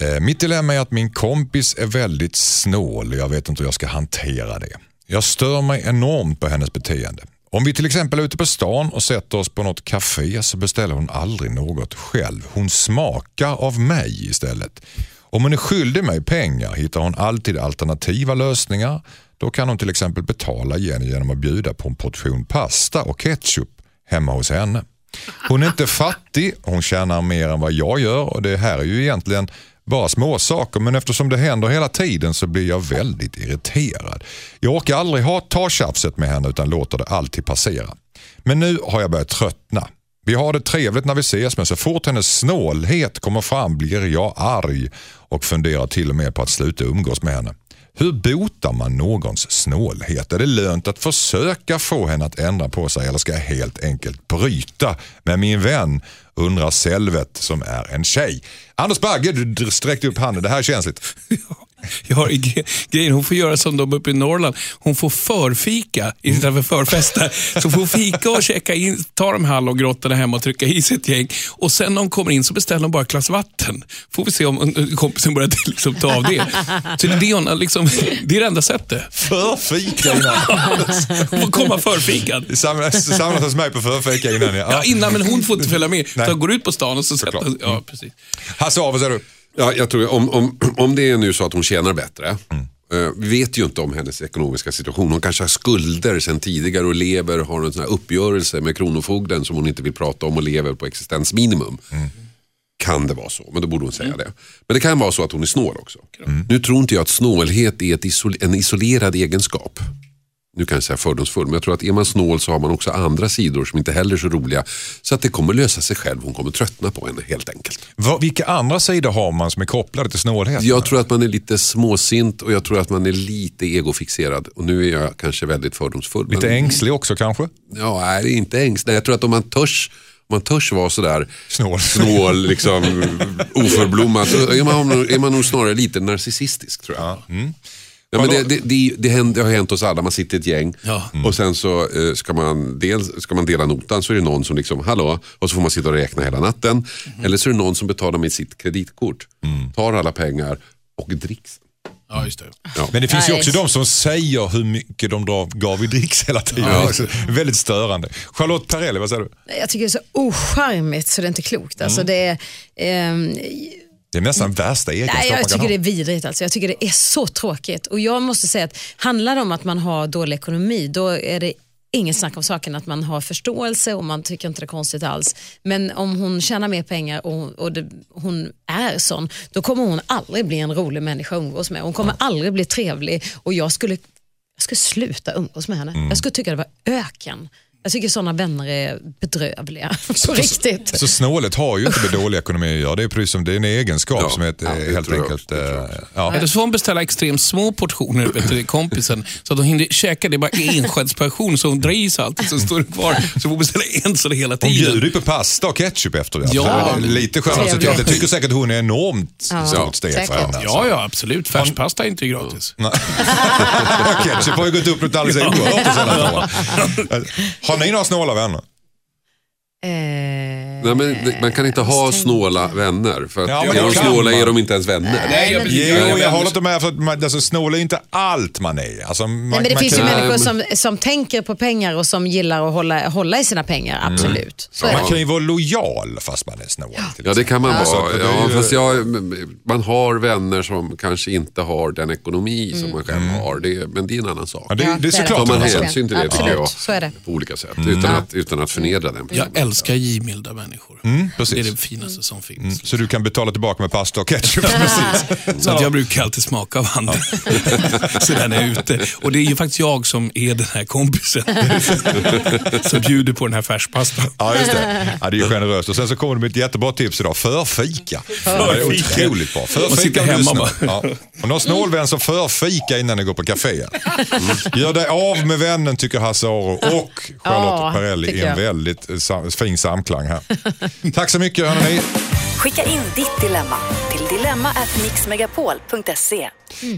Eh, mitt dilemma är att min kompis är väldigt snål och jag vet inte hur jag ska hantera det. Jag stör mig enormt på hennes beteende. Om vi till exempel är ute på stan och sätter oss på något café så beställer hon aldrig något själv. Hon smakar av mig istället. Om hon är skyldig mig pengar hittar hon alltid alternativa lösningar. Då kan hon till exempel betala igen genom att bjuda på en portion pasta och ketchup hemma hos henne. Hon är inte fattig, hon tjänar mer än vad jag gör och det här är ju egentligen bara små saker men eftersom det händer hela tiden så blir jag väldigt irriterad. Jag orkar aldrig ha ta tjafset med henne utan låter det alltid passera. Men nu har jag börjat tröttna. Vi har det trevligt när vi ses men så fort hennes snålhet kommer fram blir jag arg och funderar till och med på att sluta umgås med henne. Hur botar man någons snålhet? Är det lönt att försöka få henne att ändra på sig eller ska jag helt enkelt bryta med min vän? Undrar Selvet som är en tjej. Anders Bagge, du sträckte upp handen. Det här är känsligt. Jag har gre- grejen, hon får göra som de uppe i Norrland. Hon får förfika istället för förfesta. Så får hon fika och checka in, ta de hallongrottorna hem och trycka i sig ett gäng. Och sen när hon kommer in så beställer hon bara ett glas vatten. Får vi se om kompisen börjar liksom, ta av det. Så det är det, hon, liksom, det är det enda sättet. Förfika innan. Hon får komma förfikad. Samlas samlas hos mig på förfika innan. Ja. Ja, innan, men hon får inte följa med. Så hon går ut på stan och så sätter. Ja, precis. Hasse av, vad säger du? Ja, jag tror, om, om, om det är nu så att hon tjänar bättre. eh, Vi vet ju inte om hennes ekonomiska situation. Hon kanske har skulder sedan tidigare och lever, har en sån här uppgörelse med Kronofogden som hon inte vill prata om och lever på existensminimum. Kan det vara så, men då borde hon säga det. Men det kan vara så att hon är snål också. Nu tror inte jag att snålhet är ett isol en isolerad egenskap. Nu kan jag säga fördomsfull, men jag tror att är man snål så har man också andra sidor som inte heller är så roliga. Så att det kommer lösa sig själv, hon kommer tröttna på henne helt enkelt. Vad, vilka andra sidor har man som är kopplade till snålhet? Jag tror att man är lite småsint och jag tror att man är lite egofixerad. Och nu är jag kanske väldigt fördomsfull. Lite men, ängslig också kanske? Ja, nej, det är inte ängslig. Jag tror att om man törs, man törs vara sådär Snål. snål, liksom, oförblommad, så är man, är man nog snarare lite narcissistisk tror jag. Ja, men det, det, det, det, händer, det har hänt oss alla, man sitter i ett gäng Ja. och sen så eh, ska, man dels, ska man dela notan så är det någon som liksom, hallå, och så får man sitta och räkna hela natten. Eller så är det någon som betalar med sitt kreditkort, tar alla pengar och dricks. Ja, just det. Men det finns ju också de som säger hur mycket de drar, gav i dricks hela tiden. Också. Väldigt störande. Charlotte Perrelli, vad säger du? Jag tycker det är så ocharmigt så det är inte klokt. Alltså det är, ehm, Det är nästan värsta egenskap Nej, jag tycker det är vidrigt. Alltså. Jag tycker det är så tråkigt. Och jag måste säga att handlar det om att man har dålig ekonomi, då är det inget snack om saken att man har förståelse och man tycker inte det är konstigt alls. Men om hon tjänar mer pengar och, och det, hon är sån, då kommer hon aldrig bli en rolig människa att umgås med. Hon kommer aldrig bli trevlig och jag skulle, jag skulle sluta umgås med henne. Mm. Jag skulle tycka det var öken. Jag tycker sådana vänner är bedrövliga. På riktigt. Så snålet har ju inte med dålig ekonomi att göra. Det är precis som det är en egenskap Ja, som är ett, ja, eh, helt enkelt... Eh, ja. Eller så får hon beställa extremt små portioner vet du, till kompisen så att hon hinner käka det bara enskärtsportion så hon drar i sig allt så står det kvar. Så får hon beställa en sån hela Hon bjuder tiden. ju på pasta och ketchup efter det. Ja. Så det är lite skönt. Så jag tycker säkert hon är enormt Ja, stort steg för säkert. henne. alltså. Ja, ja, absolut. Färspasta är inte gratis. Ketchup har ju gått upp något alldeles oerhört. Har ni några snåla vänner? Eh, Nej, men man kan inte ha snåla vänner. För att Ja, men är det de kan snåla man. är de inte ens vänner. Nej, jag, Jo, jag, håller inte med. För att man, alltså, snål är inte allt man är. Alltså, man, Nej, men det man finns kan, ju Nej, människor men- som, som tänker på pengar och som gillar att hålla, hålla i sina pengar, absolut. Så är man kan ju vara lojal fast man är snål. till Ja det kan man exempel. vara. Så det är Ja, ju- fast jag, man har vänner som kanske inte har den ekonomi Mm. som man själv har. Det, men det är en annan sak. Ja, det, det är såklart Tar man hänsyn till det tycker Absolut, jag. så är det. På olika sätt. Utan, att, utan att förnedra den personen. Älskar givmilda människor. precis. Det är det finaste som finns. Så du kan betala tillbaka med pasta och ketchup. precis. Så att jag brukar alltid smaka av andra. så jag är ute. Och det är ju faktiskt jag som är den här kompisen. som bjuder på den här färspastan. Ja, just det. Ja, det är ju generöst. Och sen så kommer du med ett jättebra tips idag. Förfika. Det är otroligt bra. Man sitter Förfika du är hemma bara. Ja. Om du har snål vän så förfika innan ni går på café. Mm. Gör dig av med vännen tycker Hasse Aro och Charlotte Ja, Perrelli i tycker en väldigt fin samklang här. Tack så mycket hörni. Skicka in ditt dilemma till dilemma@mixmegapol.se.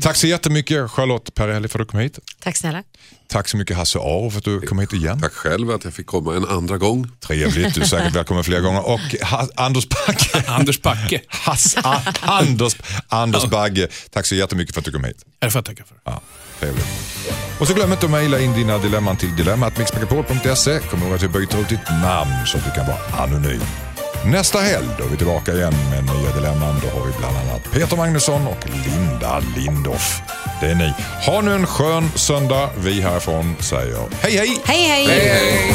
Tack så jättemycket Charlotte Perrelli för att du kom hit. Tack snälla. Tack så mycket Hasse Aro för att du kom hit igen. Tack själv att jag fick komma en andra gång. Trevligt, du är säkert välkommen fler gånger. Och ha, Anders Bagge. Anders. Hass, a, Anders, Anders Bagge, tack så jättemycket för att du kom hit. Det får jag tacka för. Ja, trevligt. Och så glöm inte att mejla in dina dilemman till dilemmatmixmegapol.se. Kom ihåg att vi byter ut ditt namn så att du kan vara anonym. Nästa helg då är vi tillbaka igen med nya dilemman. Då har vi bland annat Peter Magnusson och Linda Lindorff. Det är ni. Ha nu en skön söndag. Vi härifrån säger hej hej! Hej hej!